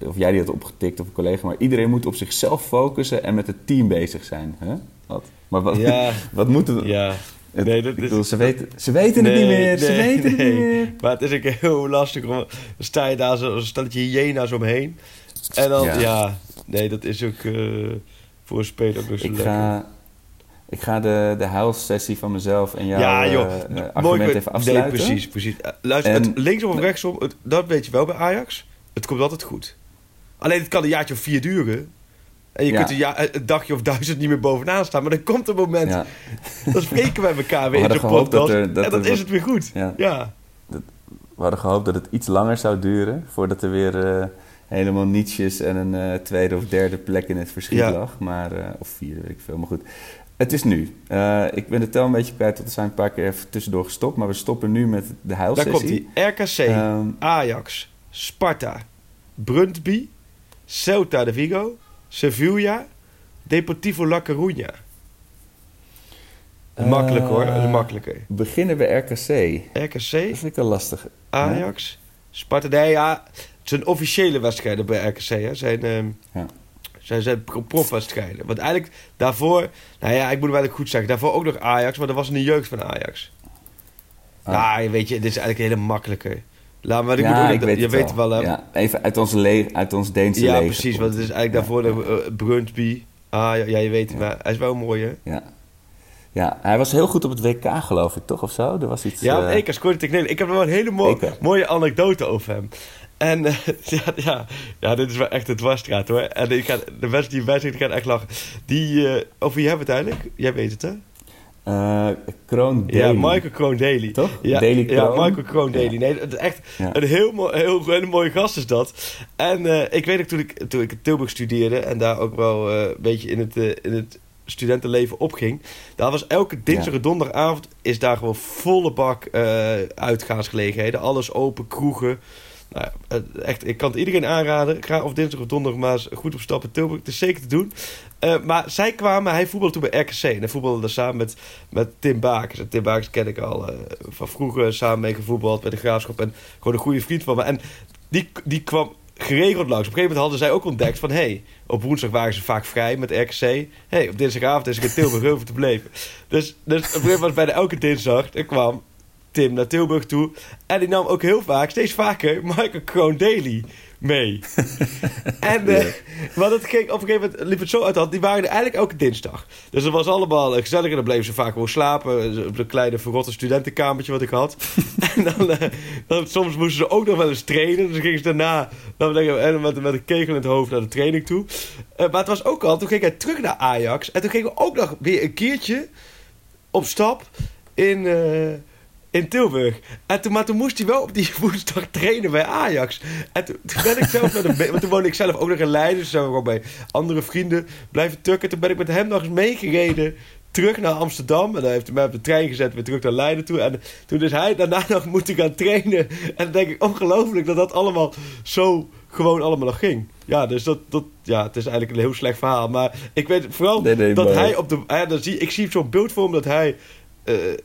of jij die had opgetikt of een collega. Maar iedereen moet op zichzelf focussen en met het team bezig zijn. Huh? Wat? Maar wat, Ja. <laughs> wat moeten we? ja. Het- Nee, dat ik is- bedoel, ze weten, ze weten het niet meer. ze nee, weten nee. het niet meer. Maar het is ook heel lastig. om- Dan sta je daar zo- een stelletje hyena's omheen. En dan, Ja. ja, nee, dat is ook voor een speler ook zo Ik lekker. ga, ik ga de, de huilsessie van mezelf en jouw ja, joh. eh, eh, argument even afsluiten. Nee, precies, precies. Eh, Luister, En- het, linksom of rechtsom, het- dat weet je wel bij Ajax. Het komt altijd goed. Alleen het kan een jaartje of vier duren. En je Ja. kunt er ja, een dagje of duizend niet meer bovenaan staan. Maar er komt een moment, Ja. <laughs> dan spreken wij elkaar weer in de dat podcast. er- dat en dan is wat- het weer goed. Ja. Ja. We hadden gehoopt dat het iets langer zou duren voordat er weer helemaal nietsjes en een tweede of derde plek in het verschiet lag. Maar, eh, of vierde, weet ik veel. Maar goed, het is nu. Eh, ik ben de tel een beetje kwijt, want we zijn een paar keer even tussendoor gestopt. Maar we stoppen nu met de Daar huilsessie. komt hij. RKC, Ehm, Ajax, Sparta, Brøndby, Celta de Vigo, Sevilla, Deportivo La Coruña. Makkelijk hoor, dat is eh, makkelijker. Beginnen we RKC. RKC, Dat vind ik een lastige. Ajax, Sparta. Nee, ja, het zijn officiële wedstrijden bij RKC. Hè. Zijn, ehm, Ja. Zijn, zijn pro- profwedstrijden. Want eigenlijk daarvoor, nou ja, ik moet wel eigenlijk goed zeggen, daarvoor ook nog Ajax, maar dat was in de jeugd van Ajax. Ah. Nou, weet je, dit is eigenlijk een hele makkelijke. Laat maar, ik Ja, moet ook, ik weet je het weet het wel, hè? Ja, even uit ons, uit ons Deense Ja, leger precies, want het is eigenlijk daarvoor de uh, Brøndby. Ah, ja, ja, je weet het, Ja. maar hij is wel mooi, hè? Ja. ja, hij was heel goed op het WK, geloof ik, toch? Of zo? Er was iets... Ja, eh, EK scoorde. Ik heb er wel een hele mo- EK. mooie anekdote over hem. En eh, <laughs> ja, ja, ja, dit is wel echt een dwarsstraat, hoor. En ik ga, de mensen die bij zitten gaan echt lachen. Die, eh, over wie hebben we het eigenlijk? Jij weet het, hè? eh, Kroon Ja, Daly. Michael Kroon Daly. Toch? Ja, Daly ja Kroon. Michael Kroon Daly. Ja. Nee, echt Ja. een heel, mooi, heel, hele mooie gast is dat. En ik weet ook toen ik, toen ik in Tilburg studeerde en daar ook wel een beetje in het, in het studentenleven opging. Daar was elke dinsdag en donderdagavond is daar gewoon volle bak uitgaansgelegenheden. Alles open, kroegen. Nou, echt, ik kan het iedereen aanraden. Ga of dinsdag of donderdag maar eens goed op stap in Tilburg. Het is zeker te doen. Eh, maar zij kwamen, hij voetbalde toen bij RKC. En hij voetbalde daar samen met, met Tim Bakers. En Tim Bakers ken ik al eh, van vroeger samen mee gevoetbald bij de Graafschap. En gewoon een goede vriend van me. En die, die kwam geregeld langs. Op een gegeven moment hadden zij ook ontdekt van... hey, op woensdag waren ze vaak vrij met RKC. hey, op dinsdagavond is ik in Tilburg over te beleven. Dus, dus op een gegeven moment bijna elke dinsdag... er kwam Tim naar Tilburg toe. En die nam ook heel vaak, steeds vaker, Michael Kroon Daly mee. <laughs> en eh maar dat ging, op een gegeven moment liep het zo uit hand. Die waren er eigenlijk elke dinsdag. Dus het was allemaal eh, gezellig. En dan bleven ze vaak gewoon slapen. eh, Op een kleine verrotte studentenkamertje wat ik had. <laughs> en dan, dan, soms moesten ze ook nog wel eens trainen. Dus dan gingen ze daarna dan en met, met een kegel in het hoofd naar de training toe. Maar het was ook al, toen ging hij terug naar Ajax. En toen gingen we ook nog weer een keertje op stap in, in Tilburg. En toen, maar toen moest hij wel op die <laughs> woensdag trainen bij Ajax. En toen, toen ben ik zelf met hem want toen woonde ik zelf ook nog in Leiden. Dus zijn we gewoon bij andere vrienden blijven tukken. Toen ben ik met hem nog eens meegereden terug naar Amsterdam. En dan heeft hij mij op de trein gezet weer terug naar Leiden toe. En toen is hij daarna <laughs> nog moeten gaan trainen. En dan denk ik ongelooflijk dat dat allemaal zo gewoon allemaal nog ging. Ja, dus dat, dat, ja, het is eigenlijk een heel slecht verhaal. Maar ik weet vooral Nee, nee, dat maar- hij op de... Ja, dan zie, ik zie zo'n beeld voor hem dat hij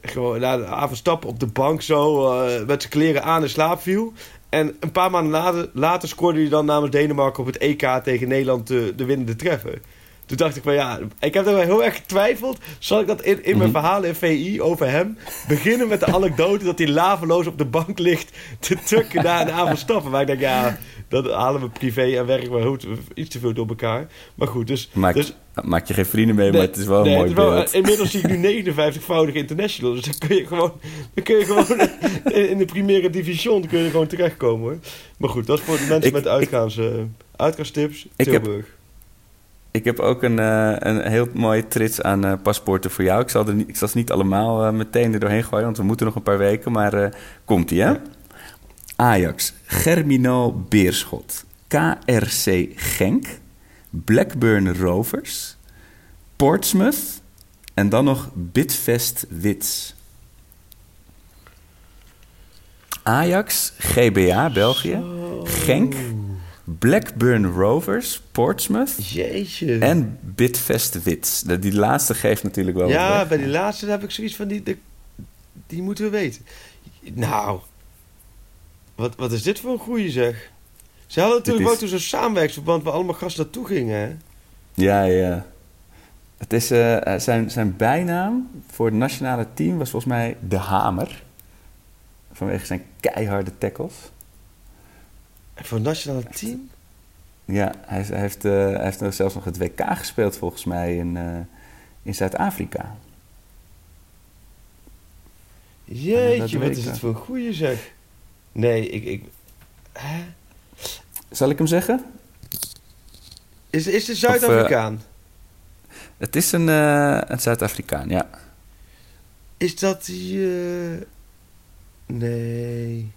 gewoon na de avond stappen op de bank zo eh, met zijn kleren aan in slaap viel. En een paar maanden later, later scoorde hij dan namens Denemarken op het EK tegen Nederland de, de winnende treffer. Toen dacht ik van ja, ik heb er wel heel erg getwijfeld. Zal ik dat in, in mijn verhalen in VI over hem beginnen met de anekdote dat hij laveloos op de bank ligt te tukken na een avond stappen. Maar ik denk ja, dat halen we privé en werk wel goed, iets te veel door elkaar. Maar goed, dus... Maak, dus maak je geen vrienden mee, maar het is wel een mooi wel- beeld. inmiddels zie ik nu 59-voudig international. Dus dan kun je gewoon, dan kun je gewoon in, in de primaire division kun je gewoon terechtkomen hoor. Maar goed, dat is voor de mensen Ik- met uitgaans, eh, uitgaanstips. Ik heb- Tilburg. Ik heb ook een, eh, een heel mooie trits aan eh, paspoorten voor jou. Ik zal, er niet, ik zal ze niet allemaal eh, meteen er doorheen gooien, want we moeten nog een paar weken. Maar eh, komt-ie, hè? Ajax, Germinal Beerschot, KRC Genk, Blackburn Rovers, Portsmouth en dan nog Bidvest Wits. Ajax, GBA België, Genk, Blackburn Rovers, Portsmouth Jeetje. en Bidvest Wits. De- Die laatste geeft natuurlijk wel ja, bij die laatste heb ik zoiets van, die, die, die moeten we weten. Nou, wat, wat is dit voor een goeie zeg. Ze hadden natuurlijk is- wel toen zo'n samenwerksverband waar allemaal gasten naartoe gingen, hè? Ja, ja. Het is, eh, zijn, zijn bijnaam voor het nationale team was volgens mij De Hamer. Vanwege zijn keiharde tackles. En voor het nationale team? Ja, hij, heeft, eh, hij heeft nog zelfs nog het WK gespeeld volgens mij in, eh, in Zuid-Afrika. Jeetje, wat is het voor een goeie zeg. Nee, ik... ik hè? Zal ik hem zeggen? Is, is de Zuid-Afrikaan? Het is een, eh, een Zuid-Afrikaan, ja. Is dat die... eh, Nee.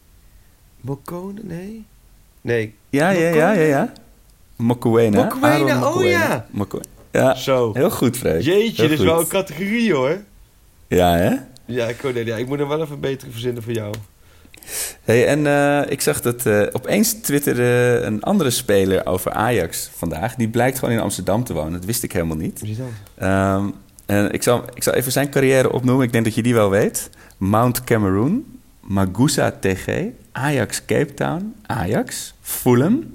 Mokone? Nee? Nee. Ja, ja, ja, ja, ja. Aaron oh ja. Moko- ja, Zo. heel goed, Freek. Jeetje, Heel dit is wel een categorie hoor. Ja, hè? Ja, ik, nee, ja, ik moet er wel even een betere verzinnen voor jou. Hey, en eh, ik zag dat eh, opeens twitterde een andere speler over Ajax vandaag. Die blijkt gewoon in Amsterdam te wonen. Dat wist ik helemaal niet. Ehm, en ik zal, ik zal even zijn carrière opnoemen. Ik denk dat je die wel weet. Mount Cameroon, Magusa TG, Ajax Cape Town, Ajax, Fulham,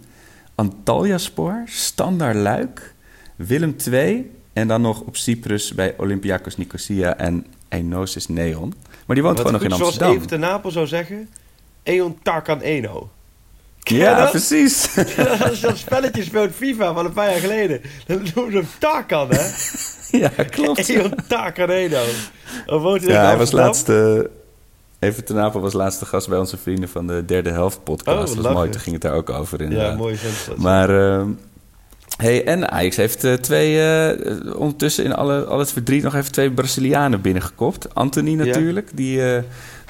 Antalyaspor, Standard Luik, Willem II... en dan nog op Cyprus bij Olympiakos Nicosia en Enosis Neon. Maar die woont Wat gewoon nog in goed, Zoals Amsterdam. Even ten Napel zou zeggen... Eon Tarkan Eno. Ja, dat? precies. <laughs> Als je dat spelletje speelt FIFA van een paar jaar geleden... dan noemen ze hem Tarkan, hè? <laughs> ja, klopt. Eon Tarkan Eno. Ja, hij was Amsterdam. laatste... Even ten was laatste gast bij onze vrienden van de derde helft podcast. Oh, dat was mooi, toen ging het daar ook over inderdaad. Ja, mooi vent. Maar, ehm, hey, en Ajax heeft eh, twee, eh, ondertussen in alle, al het verdriet nog even twee Brazilianen binnengekopt. Anthony natuurlijk, die, eh,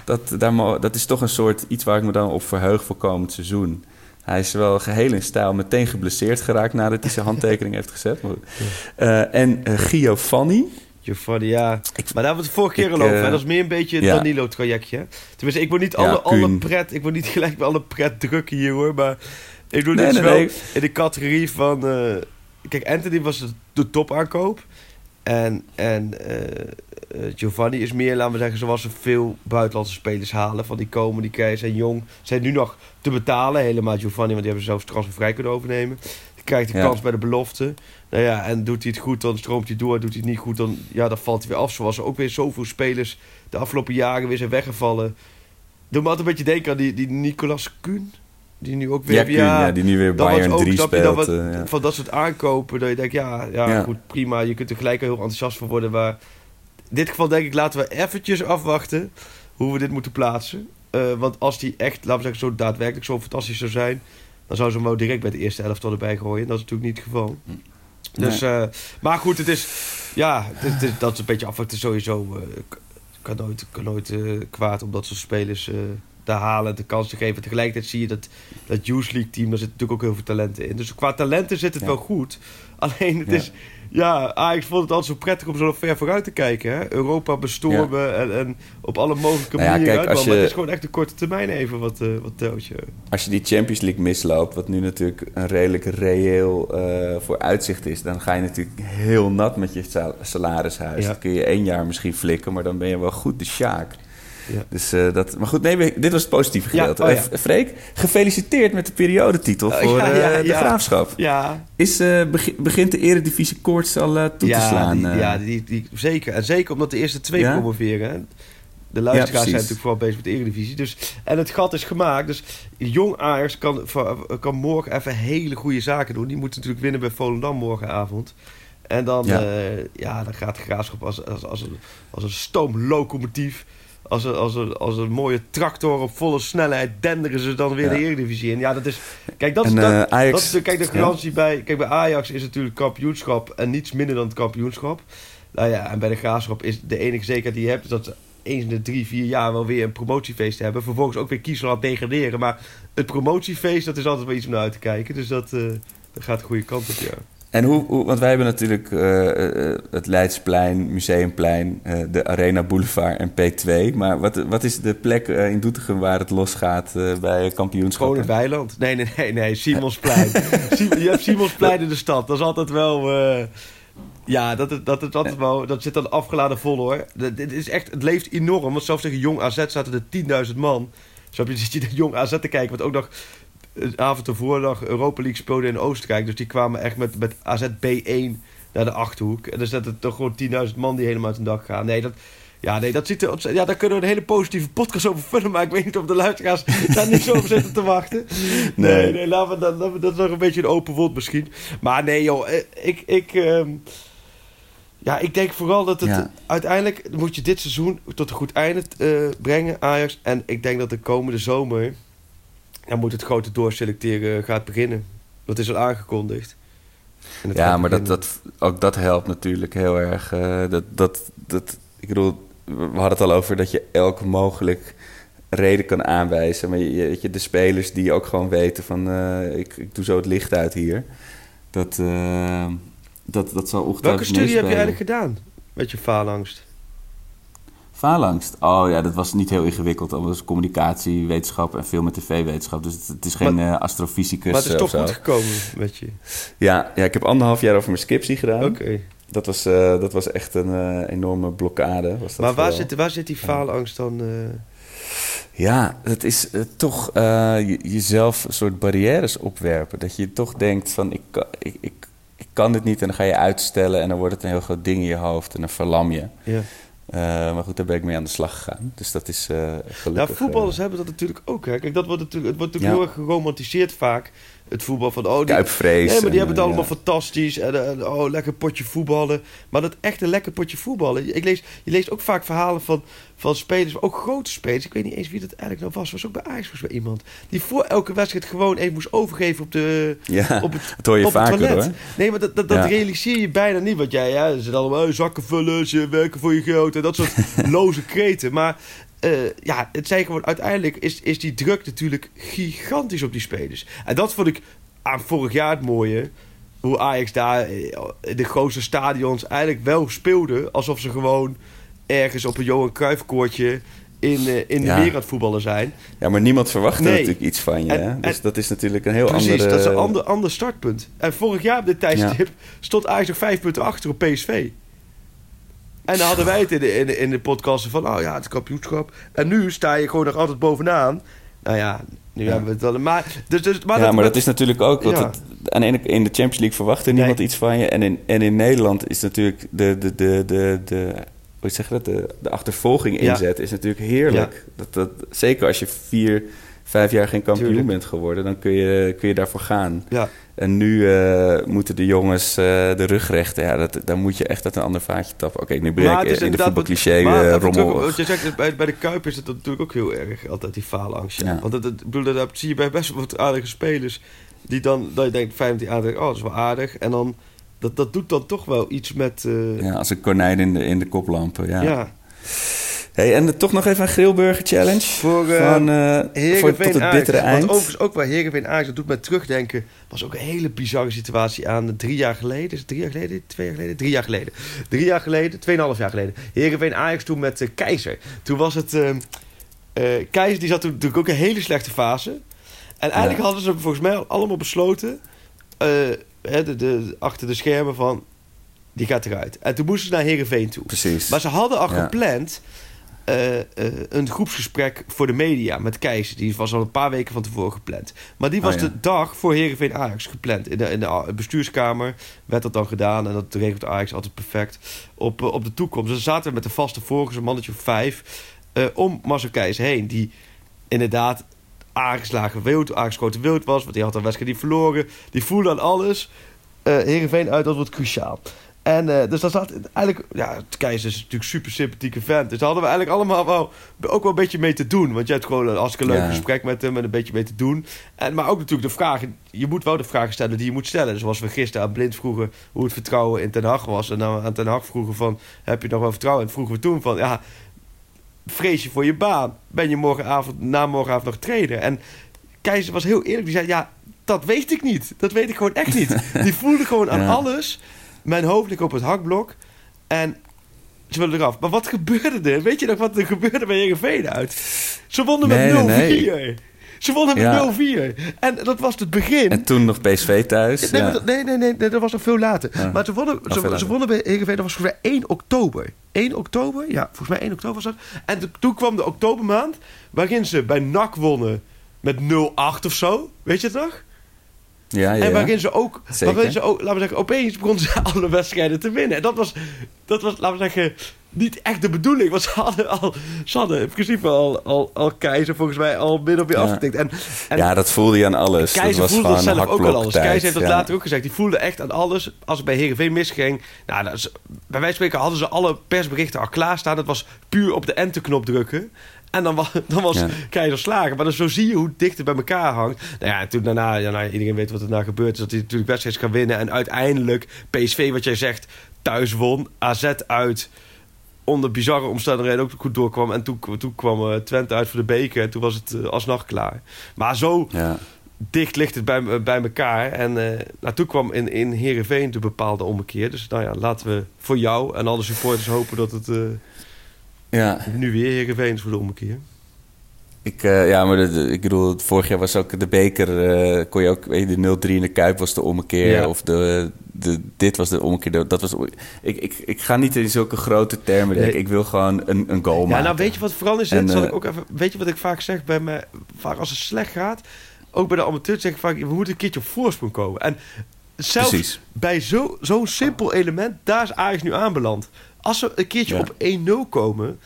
dat, daar, dat is toch een soort iets waar ik me dan op verheug voor komend seizoen. Hij is wel geheel in stijl meteen geblesseerd geraakt nadat hij zijn <laughs> handtekening heeft gezet. Eh, en uh, Giovanni. Giovanni, ja. maar daar hebben we het vorige keer al over. eh, Dat is meer een beetje het ja. Danilo-trajectje. Tenminste, ik wil niet Ja, alle, alle pret... Ik wil niet <laughs> gelijk bij alle pret drukken hier, hoor. Maar ik doe Nee, dit nee, wel nee. in de categorie van... eh, kijk, Anthony was de, de topaankoop. En, en eh, Giovanni is meer, laten we zeggen, zoals ze veel buitenlandse spelers halen. Van die komen, die krijgen, zijn jong. Zijn nu nog te betalen, helemaal Giovanni. Want die hebben ze zelfs transfervrij kunnen overnemen. Krijgt de Ja. kans bij de belofte. Nou ja, en doet hij het goed, dan stroomt hij door. Doet hij het niet goed, dan, ja, dan valt hij weer af. Zoals er ook weer zoveel spelers de afgelopen jaren weer zijn weggevallen. Doe me altijd een beetje denken aan die, die Nicolas Kuhn. Die nu ook weer... Ja, Kuhn, ja, die nu weer Bayern ook, 3 snap je, speelt. dat wat- eh, ja. Van dat soort aankopen, dat je denkt, ja, ja, Ja. goed, prima. Je kunt er gelijk heel enthousiast van worden. Maar in dit geval denk ik, laten we eventjes afwachten hoe we dit moeten plaatsen. Eh, want als die echt, laten we zeggen, zo daadwerkelijk zo fantastisch zou zijn... dan zou ze hem wel direct bij de eerste elftal erbij gooien. Dat is natuurlijk niet het geval. Dus, eh, maar goed, het is... Ja, het, het- dat is een beetje afwachten sowieso. eh, kan nooit, kan nooit eh, kwaad om dat soort spelers te halen, de kans te geven. Tegelijkertijd zie je dat dat Youth League team, daar zit natuurlijk ook heel veel talenten in. Dus qua talenten zit het Ja. wel goed. Alleen het Ja. is... Ja, Ajax vond het altijd zo prettig om zo ver vooruit te kijken. Hè? Europa bestormen en, en op alle mogelijke Nou manieren kijk, Maar het is gewoon echt een korte termijn even wat, eh wat telt je. Als je die Champions League misloopt, wat nu natuurlijk een redelijk reëel eh voor uitzicht is, dan ga je natuurlijk heel nat met je sal- salarishuis. Dan kun je één jaar misschien flikken, maar dan ben je wel goed de sjaak. Ja. Dus eh, dat, maar goed, nee, dit was het positieve Ja, gedeelte. oh ja. Eh, Freek, gefeliciteerd met de periodetitel Oh, voor ja, de graafschap. Ja, Is, begi- begint de eredivisie koorts al toe te slaan? die- ja die, die, zeker. En zeker omdat de eerste twee promoveren. Hè? De luisteraars zijn natuurlijk vooral bezig met de Eredivisie. Dus, en het gat is gemaakt. Dus jong Ajax kan, kan morgen even hele goede zaken doen. Die moeten natuurlijk winnen bij Volendam morgenavond. En dan, ja, dan gaat de graafschap als, als, als, een, als een stoomlocomotief. Als een, als, een, als een mooie tractor op volle snelheid denderen ze dan weer Ja. de Eredivisie in. Ja, dat is... Kijk, dat is, En, dat, eh, Ajax- dat is de, kijk, de ja. garantie bij... Kijk, bij Ajax is natuurlijk kampioenschap en niets minder dan het kampioenschap. Nou ja, en bij de Graafschap is de enige zekerheid die je hebt... is dat ze eens in de drie, vier jaar wel weer een promotiefeest hebben. Vervolgens ook weer kiezen laten degraderen. Maar het promotiefeest, dat is altijd wel iets om naar uit te kijken. Dus dat, eh, dat gaat de goede kant op, ja. En hoe, hoe- want wij hebben natuurlijk eh, eh, het Leidsplein, Museumplein, eh, de Arena Boulevard en P2. Maar wat, wat is de plek eh, in Doetinchem waar het losgaat eh, bij kampioenschap? Gewoon weiland. Nee, nee, nee, nee. Simonsplein. <laughs> Sim- je hebt Simonsplein in de stad. Dat is altijd wel... eh, ja, dat, dat, is altijd wel, dat zit dan afgeladen vol hoor. Dat- Dit is echt, het leeft enorm. Want zelfs tegen Jong AZ zaten er 10.000 man. Zo zit je naar Jong AZ te kijken. Want ook nog een avond ervoor nog Europa League speelde in Oostenrijk. Dus die kwamen echt met, met AZ B1 naar de Achterhoek. En dan zaten toch gewoon 10.000 man die helemaal uit een dak gaan. Nee, dat... Ja, nee, dat ziet er, ja, daar kunnen we een hele positieve podcast over vullen. Maar ik weet niet of de luisteraars <laughs> daar niet zo op zitten te wachten. Nee, Nee. nee, laten we, dat, dat, dat is nog een beetje een open wond misschien. Maar nee, joh, eh, ik, ik, ehm, ja, ik denk vooral dat het Ja. uiteindelijk moet je dit seizoen tot een goed einde eh, brengen, Ajax. En ik denk dat de komende zomer, dan moet het grote doorselecteren gaat beginnen. Dat is al aangekondigd. Ja, maar dat, beginnen. dat, ook dat helpt natuurlijk heel erg. eh, dat, dat, dat, ik bedoel, we hadden het al over dat je elke mogelijk reden kan aanwijzen. Maar je, je- weet je, de spelers die ook gewoon weten van... eh, ik, ik doe zo het licht uit hier. Dat, eh, dat, dat zal ongetwijfeld Welke studie heb je eigenlijk gedaan met je faalangst? Faalangst? Oh ja, dat was niet heel ingewikkeld. Dat was communicatiewetenschap en veel met tv-wetenschap. Dus het, het is geen eh, astrofysicus Maar het is toch goed gekomen met je. Ja, ja, ik heb anderhalf jaar over mijn scriptie gedaan. Oké. Dat, was, eh, dat was echt een eh, enorme blokkade. Was dat Maar waar vooral. zit, waar zit die faalangst dan? Ja, het is toch je- jezelf een soort barrières opwerpen. Dat je toch denkt van ik, ik, ik, ik kan dit niet en dan ga je uitstellen en dan wordt het een heel groot ding in je hoofd en dan verlam je. ja. Eh, maar goed, daar ben ik mee aan de slag gegaan. Dus dat is eh gelukkig... Nou, voetballers eh, hebben dat natuurlijk ook. Hè. Kijk, dat wordt natuurlijk, het wordt natuurlijk Ja. heel erg geromantiseerd vaak. Het voetbal van, oh, die, Kuipvrees. Nee, maar die en, hebben het eh, allemaal ja. fantastisch. En, en, oh, lekker potje voetballen. Maar dat echte lekker potje voetballen. Ik lees, je leest ook vaak verhalen van, van spelers, ook grote spelers. Ik weet niet eens wie dat eigenlijk nou was. Was ook bij Ajax mij iemand. Die voor elke wedstrijd gewoon even moest overgeven op de... Ja, op het, <laughs> dat hoor je op het vaker toilet. hoor. Nee, maar dat, dat, dat Ja. realiseer je bijna niet. Want jij, ja, ze zijn allemaal eh, zakken vullen, ze werken voor je geld en dat soort <laughs> loze kreten. Maar eh, ja, het zijn gewoon uiteindelijk is, is die druk natuurlijk gigantisch op die spelers. En dat vond ik aan vorig jaar het mooie. Hoe Ajax daar eh, in de grootste stadions eigenlijk wel speelde. Alsof ze gewoon ergens op een Johan Cruijff koortje in, eh, in de aan het voetballen zijn. Ja, maar niemand verwacht er Nee. natuurlijk iets van je. En- hè? Dus en- dat is natuurlijk een heel Precies, andere... dat is een ander, ander startpunt. En vorig jaar op dit tijdstip stond Ajax nog vijf punten achter op PSV. En dan hadden wij het in de, in de, in de podcast van, oh ja, het kampioenschap. En nu sta je gewoon nog altijd bovenaan. Nou ja, nu Ja. hebben we het wel. Maar, dus, dus, maar ja, maar dat is natuurlijk ook... Want Ja. het, aan de ene, in de Champions League verwacht er niemand Nee. iets van je. En in, en in Nederland is natuurlijk de... de, de, de, de hoe zeg je dat? De, de achtervolging inzet is natuurlijk heerlijk. Dat, dat, zeker als je vier, vijf jaar geen kampioen Tuurlijk. bent geworden... dan kun je, kun je daarvoor gaan. Ja, En nu eh, moeten de jongens eh, de rug rechten. Ja, dat, dan moet je echt uit een ander vaatje tappen. Oké, nu ben ik in de voetbalcliché maar even rommel. wat je zegt, bij, bij de Kuip is het natuurlijk ook heel erg, altijd die faalangst. Ja. Want dat, dat, bedoel, dat zie je bij best wel wat aardige spelers. Die dan, dat je denkt, 15 aardig, oh, dat is wel aardig. En dan, dat, dat doet dan toch wel iets met... Ja, als een konijn in de, in de koplampen. Ja. ja. Hey, en toch nog even een grillburger challenge. Voor, eh, Van, eh, voor tot het bittere eind. Want overigens ook bij Heerenveen Ajax, dat doet mij terugdenken. was ook een hele bizarre situatie aan drie jaar geleden. Is het drie jaar geleden? Twee jaar geleden? Drie jaar geleden. Drie jaar geleden, tweeënhalf jaar geleden. Heerenveen Ajax toen met eh, Keizer. Toen was het... eh, eh, Keizer die zat toen natuurlijk ook een hele slechte fase. En eigenlijk Ja. hadden ze volgens mij al allemaal besloten... hè, de, de, achter de schermen van... Die gaat eruit. En toen moesten ze naar Heerenveen toe. Precies. Maar ze hadden al Ja. gepland eh, eh, een groepsgesprek voor de media met Keizer. Die was al een paar weken van tevoren gepland. Maar die was Oh, ja. de dag voor Heerenveen Ajax gepland. In de, in de a- bestuurskamer werd dat dan gedaan. En dat regelt Ajax altijd perfect op, eh, op de toekomst. Dus zaten we met de vaste volgers, een mannetje of vijf... eh, om Marcel Keizer heen. Die inderdaad aangeslagen wild, aangeschoten wild was. Want die had een wedstrijd niet verloren. Die voelde aan alles. eh Heerenveen uit, dat wordt cruciaal. En eh, dus dat zat eigenlijk... Ja, Keizer is natuurlijk super sympathieke vent. Dus daar hadden we eigenlijk allemaal wel, ook wel een beetje mee te doen. Want je hebt gewoon een hartstikke leuk Ja. gesprek met hem... en een beetje mee te doen. En, maar ook natuurlijk de vragen... Je moet wel de vragen stellen die je moet stellen. Zoals we gisteren aan Blind vroegen hoe het vertrouwen in Ten Hag was. En dan aan Ten Hag vroegen van... Heb je nog wel vertrouwen? En vroegen we toen van... Ja, vrees je voor je baan? Ben je morgenavond, na morgenavond nog trainer? En Keizer was heel eerlijk. Die zei, ja, dat weet ik niet. Dat weet ik gewoon echt niet. <laughs> Die voelde gewoon aan Ja. alles. Mijn hoofd ligt op het hakblok. En ze willen eraf. Maar wat gebeurde er? Weet je nog wat er gebeurde bij Heerenveen uit? Ze wonnen met Nee, 0-4. nee, Ze wonnen met Ja. 0-4. En dat was het begin. En toen nog PSV thuis. Nee, ja. dat- nee, nee, dat was nog veel later. Ja. Maar ze wonnen, ze, veel later. ze wonnen bij Heerenveen, dat was volgens mij 1 oktober. 1 oktober? Ja, volgens mij 1 oktober was dat. En to- toen kwam de oktobermaand, waarin ze bij NAC wonnen met 0-8 of zo. Weet je het nog? Ja, ja, En waarin ze ook, Zeker. waarin ze ook, laten we zeggen, opeens begonnen ze <laughs> alle wedstrijden te winnen. En dat was, dat was, laten we zeggen, niet echt de bedoeling. Want ze hadden, al, ze hadden in principe al, al, al Keizer volgens mij al min of meer Ja. afgetikt. En, en ja, dat voelde je aan alles. Keizer dat was voelde dat zelf ook al alles. Keizer heeft dat ja. later ook gezegd. Die voelde echt aan alles. Als het bij Heerenveen misging... Nou, dat is- bij wijze van spreken hadden ze alle persberichten al klaarstaan. Het was puur op de enter-knop drukken. En dan, wa- <laughs> dan was Ja. Keizer Maar dan zo zie je hoe dicht het bij elkaar hangt. Nou ja, en toen daarna, ja, nou, iedereen weet wat er nou gebeurd is. Dat hij natuurlijk wedstrijd kan winnen. En uiteindelijk PSV, wat jij zegt, thuis won. AZ uit onder bizarre omstandigheden ook goed doorkwam. En toen, toen kwam eh, Twente uit voor de beker. En toen was het eh, alsnog klaar. Maar zo Ja. dicht ligt het bij, bij elkaar. En eh nou, toen kwam in, in Heerenveen de bepaalde ommekeer. Dus nou ja, laten we voor jou en alle supporters hopen dat het eh, ja. nu weer Heerenveen voor de ommekeer. Ik, eh, ja, maar de, de- ik bedoel, vorig jaar was ook de beker, eh, kon je ook, weet je, de 0-3 in de Kuip was de ommekeer. Ja. Of de, de, dit was de ommekeer. Dat was, ik, ik, ik ga niet in zulke grote termen denken. Nee. Ik wil gewoon een, een goal Ja, maken. nou weet je wat vooral is? En? Zal eh, ik ook even, weet je wat ik vaak zeg bij me? Vaak als het slecht gaat, ook bij de amateurs zeg ik vaak, we moeten een keertje op voorsprong komen. En zelfs Precies. bij zo- zo'n simpel element, daar is Ajax nu aanbeland. Als we een keertje op 1-0 komen,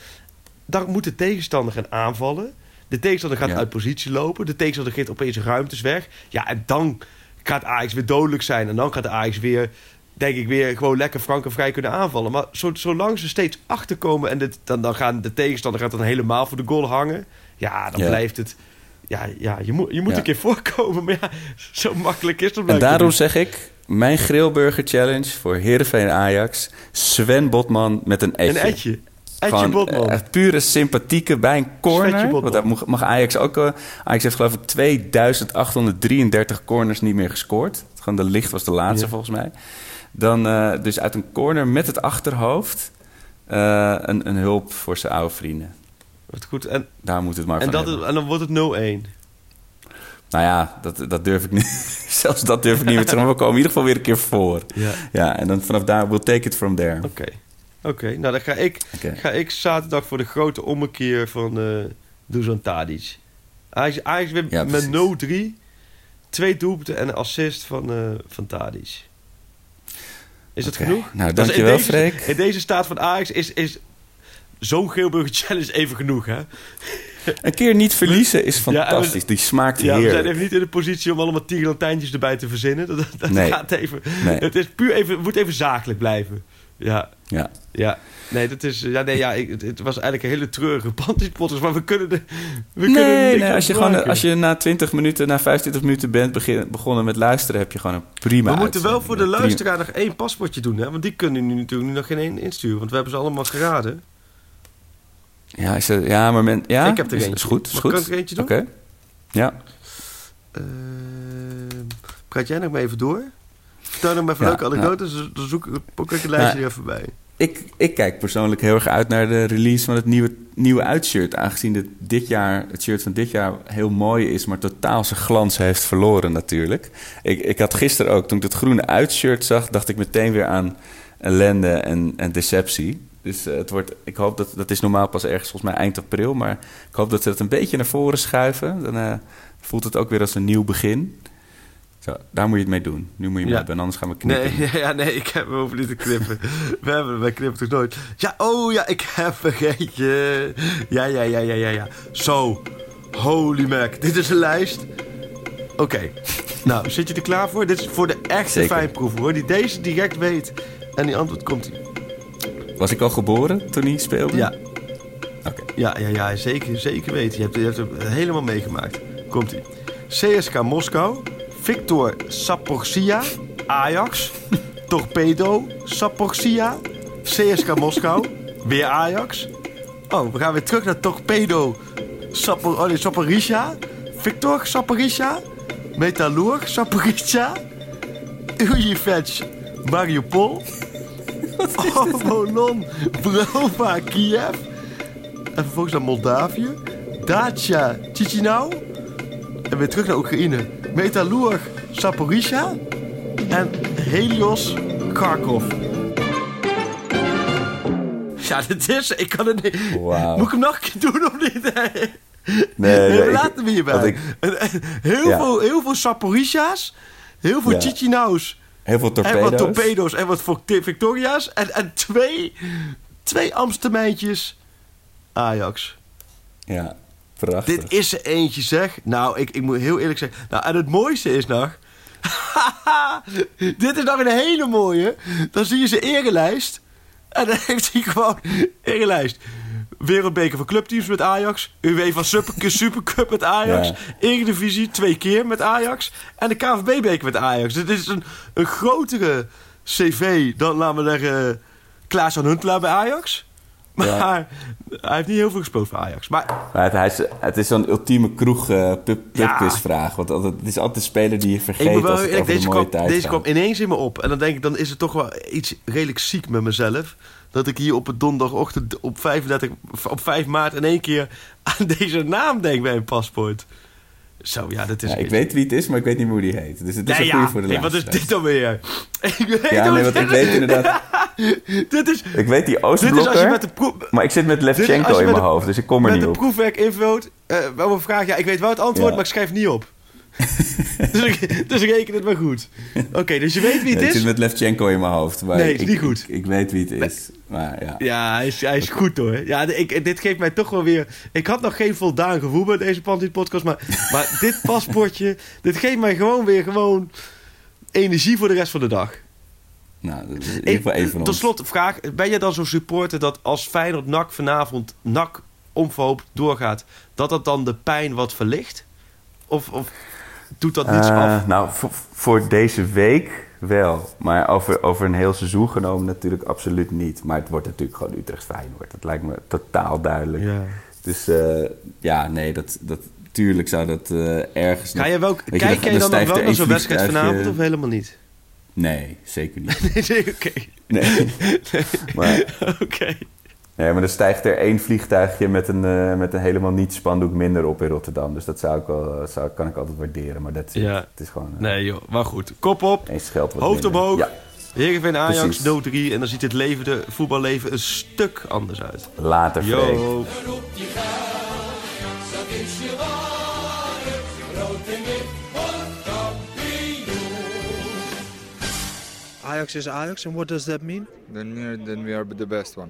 dan moet de tegenstander gaan aanvallen. De tegenstander gaat uit positie lopen. De tegenstander geeft opeens ruimtes weg. Ja, en dan gaat Ajax weer dodelijk zijn. En dan gaat Ajax weer, denk ik, weer gewoon lekker frank en vrij kunnen aanvallen. Maar zo, zolang ze steeds achterkomen en dit, dan, dan gaan de tegenstander gaat dan helemaal voor de goal hangen. Ja, dan Ja. blijft het... Ja, ja je moet, je moet Ja. een keer voorkomen. Maar ja, <laughs> zo makkelijk is het En daarom zeg ik, mijn grillburger challenge voor Heerenveen Ajax. Sven Botman met een etje. Een etje. Etje Gewoon Botman. pure sympathieke bij een corner. Want daar mag- mag Ajax ook... eh, Ajax heeft geloof ik 2833 corners niet meer gescoord. Gewoon de licht was de laatste Ja. volgens mij. Dan eh, dus uit een corner met het achterhoofd... eh, een, een hulp voor zijn oude vrienden. Wat goed. En, Daar moet het maar en, van dat is- en dan wordt het 0-1. Nou ja, dat, dat durf ik niet. <laughs> Zelfs dat durf ik niet meer te zeggen. Maar we komen in ieder geval weer een keer voor. Ja. Ja, en dan vanaf daar, we'll take it from there. Oké. Oké, nou dan ga ik, ga ik zaterdag voor de grote ommekeer van eh Dusan Tadic. Ajax, Ajax Ja, met precies. 0-3. Twee doelpunten en een assist van, eh van Tadic. Is dat genoeg? Nou, dankjewel, deze- Freek. In deze staat van Ajax is, is zo'n Geelburger <laughs> Challenge even genoeg, hè? Een keer niet verliezen is Ja, en we- fantastisch. Die smaakt Ja, we zijn heerlijk. even niet in de positie om allemaal tierenlantijntjes erbij te verzinnen. Dat, dat Nee. gaat even... Nee. Het is puur even, moet even zakelijk blijven. Ja, Ja. ja. Nee, dat is... Ja, nee, ja, ik, het, was eigenlijk een hele treurige podcast, maar we kunnen er... We kunnen Nee, niks nee als, je gewoon, als je na 20 minuten, na 25 minuten bent begin- begonnen met luisteren, heb je gewoon een prima We moeten wel voor de luisteraar nog één paspoortje doen, hè? Want die kunnen nu natuurlijk nu nog geen één insturen, want we hebben ze allemaal geraden. Ja, is er, ja, maar men, ja, Ik heb er is, eentje. is goed. Is goed. ik er eentje doen? Oké. Ja. Ehm, praat jij nog maar even door? Vertel nog maar even Ja, leuke anekdotes, dan- dan zoek ik pak ik een lijstje er even bij. Ik, ik kijk persoonlijk heel erg uit naar de release van het nieuwe, nieuwe uitshirt. Aangezien dit, dit jaar, het shirt van dit jaar heel mooi is, maar totaal zijn glans heeft verloren natuurlijk. Ik, ik had gisteren ook, toen ik het groene uitshirt zag, dacht ik meteen weer aan ellende en, en deceptie. Dus eh, het wordt, ik hoop dat, dat is normaal pas ergens volgens mij eind april, maar ik hoop dat ze het een beetje naar voren schuiven. Dan eh, voelt het ook weer als een nieuw begin. Zo, daar moet je het mee doen. Nu moet je hem Ja. hebben, en anders gaan we knippen. Nee, <laughs> ja, nee, ik heb we hoeven niet te knippen. <laughs> We hebben, wij knippen toch nooit. Ja, oh ja, ik heb vergeten. Ja, ja, ja, ja, ja, ja. Zo, holy mac. Dit is een lijst. Oké, nou, zit je er klaar voor? Dit is voor de echte Zeker. fijnproever, hoor. Die deze direct weet. En die antwoord komt. Was ik al geboren toen hij speelde? Ja, Oké. ja, ja, ja, zeker, zeker weten. Je hebt, je hebt het helemaal meegemaakt. Komt ie. CSK Moskou. Victor Saporsia. Ajax. <laughs> Torpedo Saporsia. CSK Moskou. Weer Ajax. Oh, we gaan weer terug naar Torpedo Sapor, oh nee, Saporisha. Victor Saporisha. Metalurg Saporisha. Ujivec Mariupol. <laughs> Obolon Brova Kiev. En vervolgens naar Moldavië. Dacia Chisinau. En weer terug naar Oekraïne. Metalurg Saporisha. En Helios Kharkov. Ja, dit is... Ik kan het niet... Wauw. Moet ik hem nog een keer doen of niet? Nee, Nee, nee, ik- laten we hierbij. ik- heel, Ja. veel, heel veel Saporisha's. Heel veel Ja. Chichinaus. Heel veel En torpedo's. wat torpedo's en wat Victoria's. En, en twee, twee Amstermijntjes Ajax. Ja, prachtig. Dit is er eentje, zeg. Nou, ik, ik moet heel eerlijk zeggen. Nou, en het mooiste is nog... <laughs> dit is nog een hele mooie. Dan zie je zijn erelijst. En dan heeft hij gewoon erelijst. Wereldbeker van clubteams met Ajax. UEFA Super, <laughs> Supercup met Ajax. Ja. Eredivisie twee keer met Ajax. En de KVB-beker met Ajax. Dit is een, een grotere cv dan, laten we zeggen, Klaas van Huntelaar bij Ajax. Maar Ja. hij heeft niet heel veel gespeeld voor Ajax. Maar Maar het, hij is, het is zo'n ultieme kroeg pub, Ja. pubquizvraag. Want altijd, het is altijd een speler die je ik vergeet wel als het over de deze, mooie kwam, tijd deze gaat. kwam ineens in me op. En dan denk ik, dan is het toch wel iets redelijk ziek met mezelf. Dat ik hier op het donderdagochtend op 35, op 5 maart in één keer aan <laughs> deze naam denk bij een paspoort. Zo, ja, dat is... Ja, ik weet wie het is, maar ik weet niet hoe die heet. Dus het is Nee, een ja. voor de Nee, wat is dit dan weer? <laughs> Ik weet Ja, nee, want ik weet inderdaad... <laughs> Dit is, Ik weet die dit is als je Oostblokker, met de maar ik zit met als Levchenko je in met mijn de- hoofd, dus ik kom er met niet de op. proefwerk invult, eh wel een vraag. Ja, ik weet wel het antwoord, Ja. maar ik schrijf niet op. <laughs> dus, ik, dus ik reken het maar goed. Oké, dus je weet wie het ik is? zit met Levchenko in mijn hoofd. Maar Nee, is ik, niet goed. Ik, ik weet wie het is. Maar ja. Ja, hij is, hij is goed hoor. Ja, ik, dit geeft mij toch wel weer... Ik had nog geen voldaan gevoel bij deze Panty podcast, maar, maar <laughs> dit paspoortje, dit geeft mij gewoon weer gewoon energie voor de rest van de dag. Nou, dat is in ieder geval één van Tot slot, vraag. Ben je dan zo'n supporter dat als Feyenoord NAC vanavond NAC onverhoopt doorgaat, dat dat dan de pijn wat verlicht? Of, of doet dat niets Eh, af? Nou, voor, voor deze week wel. Maar over, over een heel seizoen genomen natuurlijk absoluut niet. Maar het wordt natuurlijk gewoon Utrecht Feyenoord. Dat lijkt me totaal duidelijk. Ja. Dus eh, ja, nee, dat, dat, tuurlijk zou dat eh, ergens... Ga je wel, je, kijk dan- jij dan wel naar zo'n wedstrijd vanavond of helemaal niet? Nee, zeker niet. <laughs> Nee, oké. Nee. <laughs> maar, <laughs> Oké. Nee, maar er stijgt er één vliegtuigje met een, eh, met een helemaal niet spandoek minder op in Rotterdam. Dus dat zou ik wel, eh, zou, kan ik altijd waarderen. Maar dat Ja. het is gewoon... eh, Nee joh, maar goed. Kop op. Hoofd minder. omhoog. Ja, Heerenveen Ajax Precies. 0-3 en dan ziet het leven, de voetballeven een stuk anders uit. later Freek. Yo. Ajax is Ajax, and what does that mean? Then we are, then we are the best one.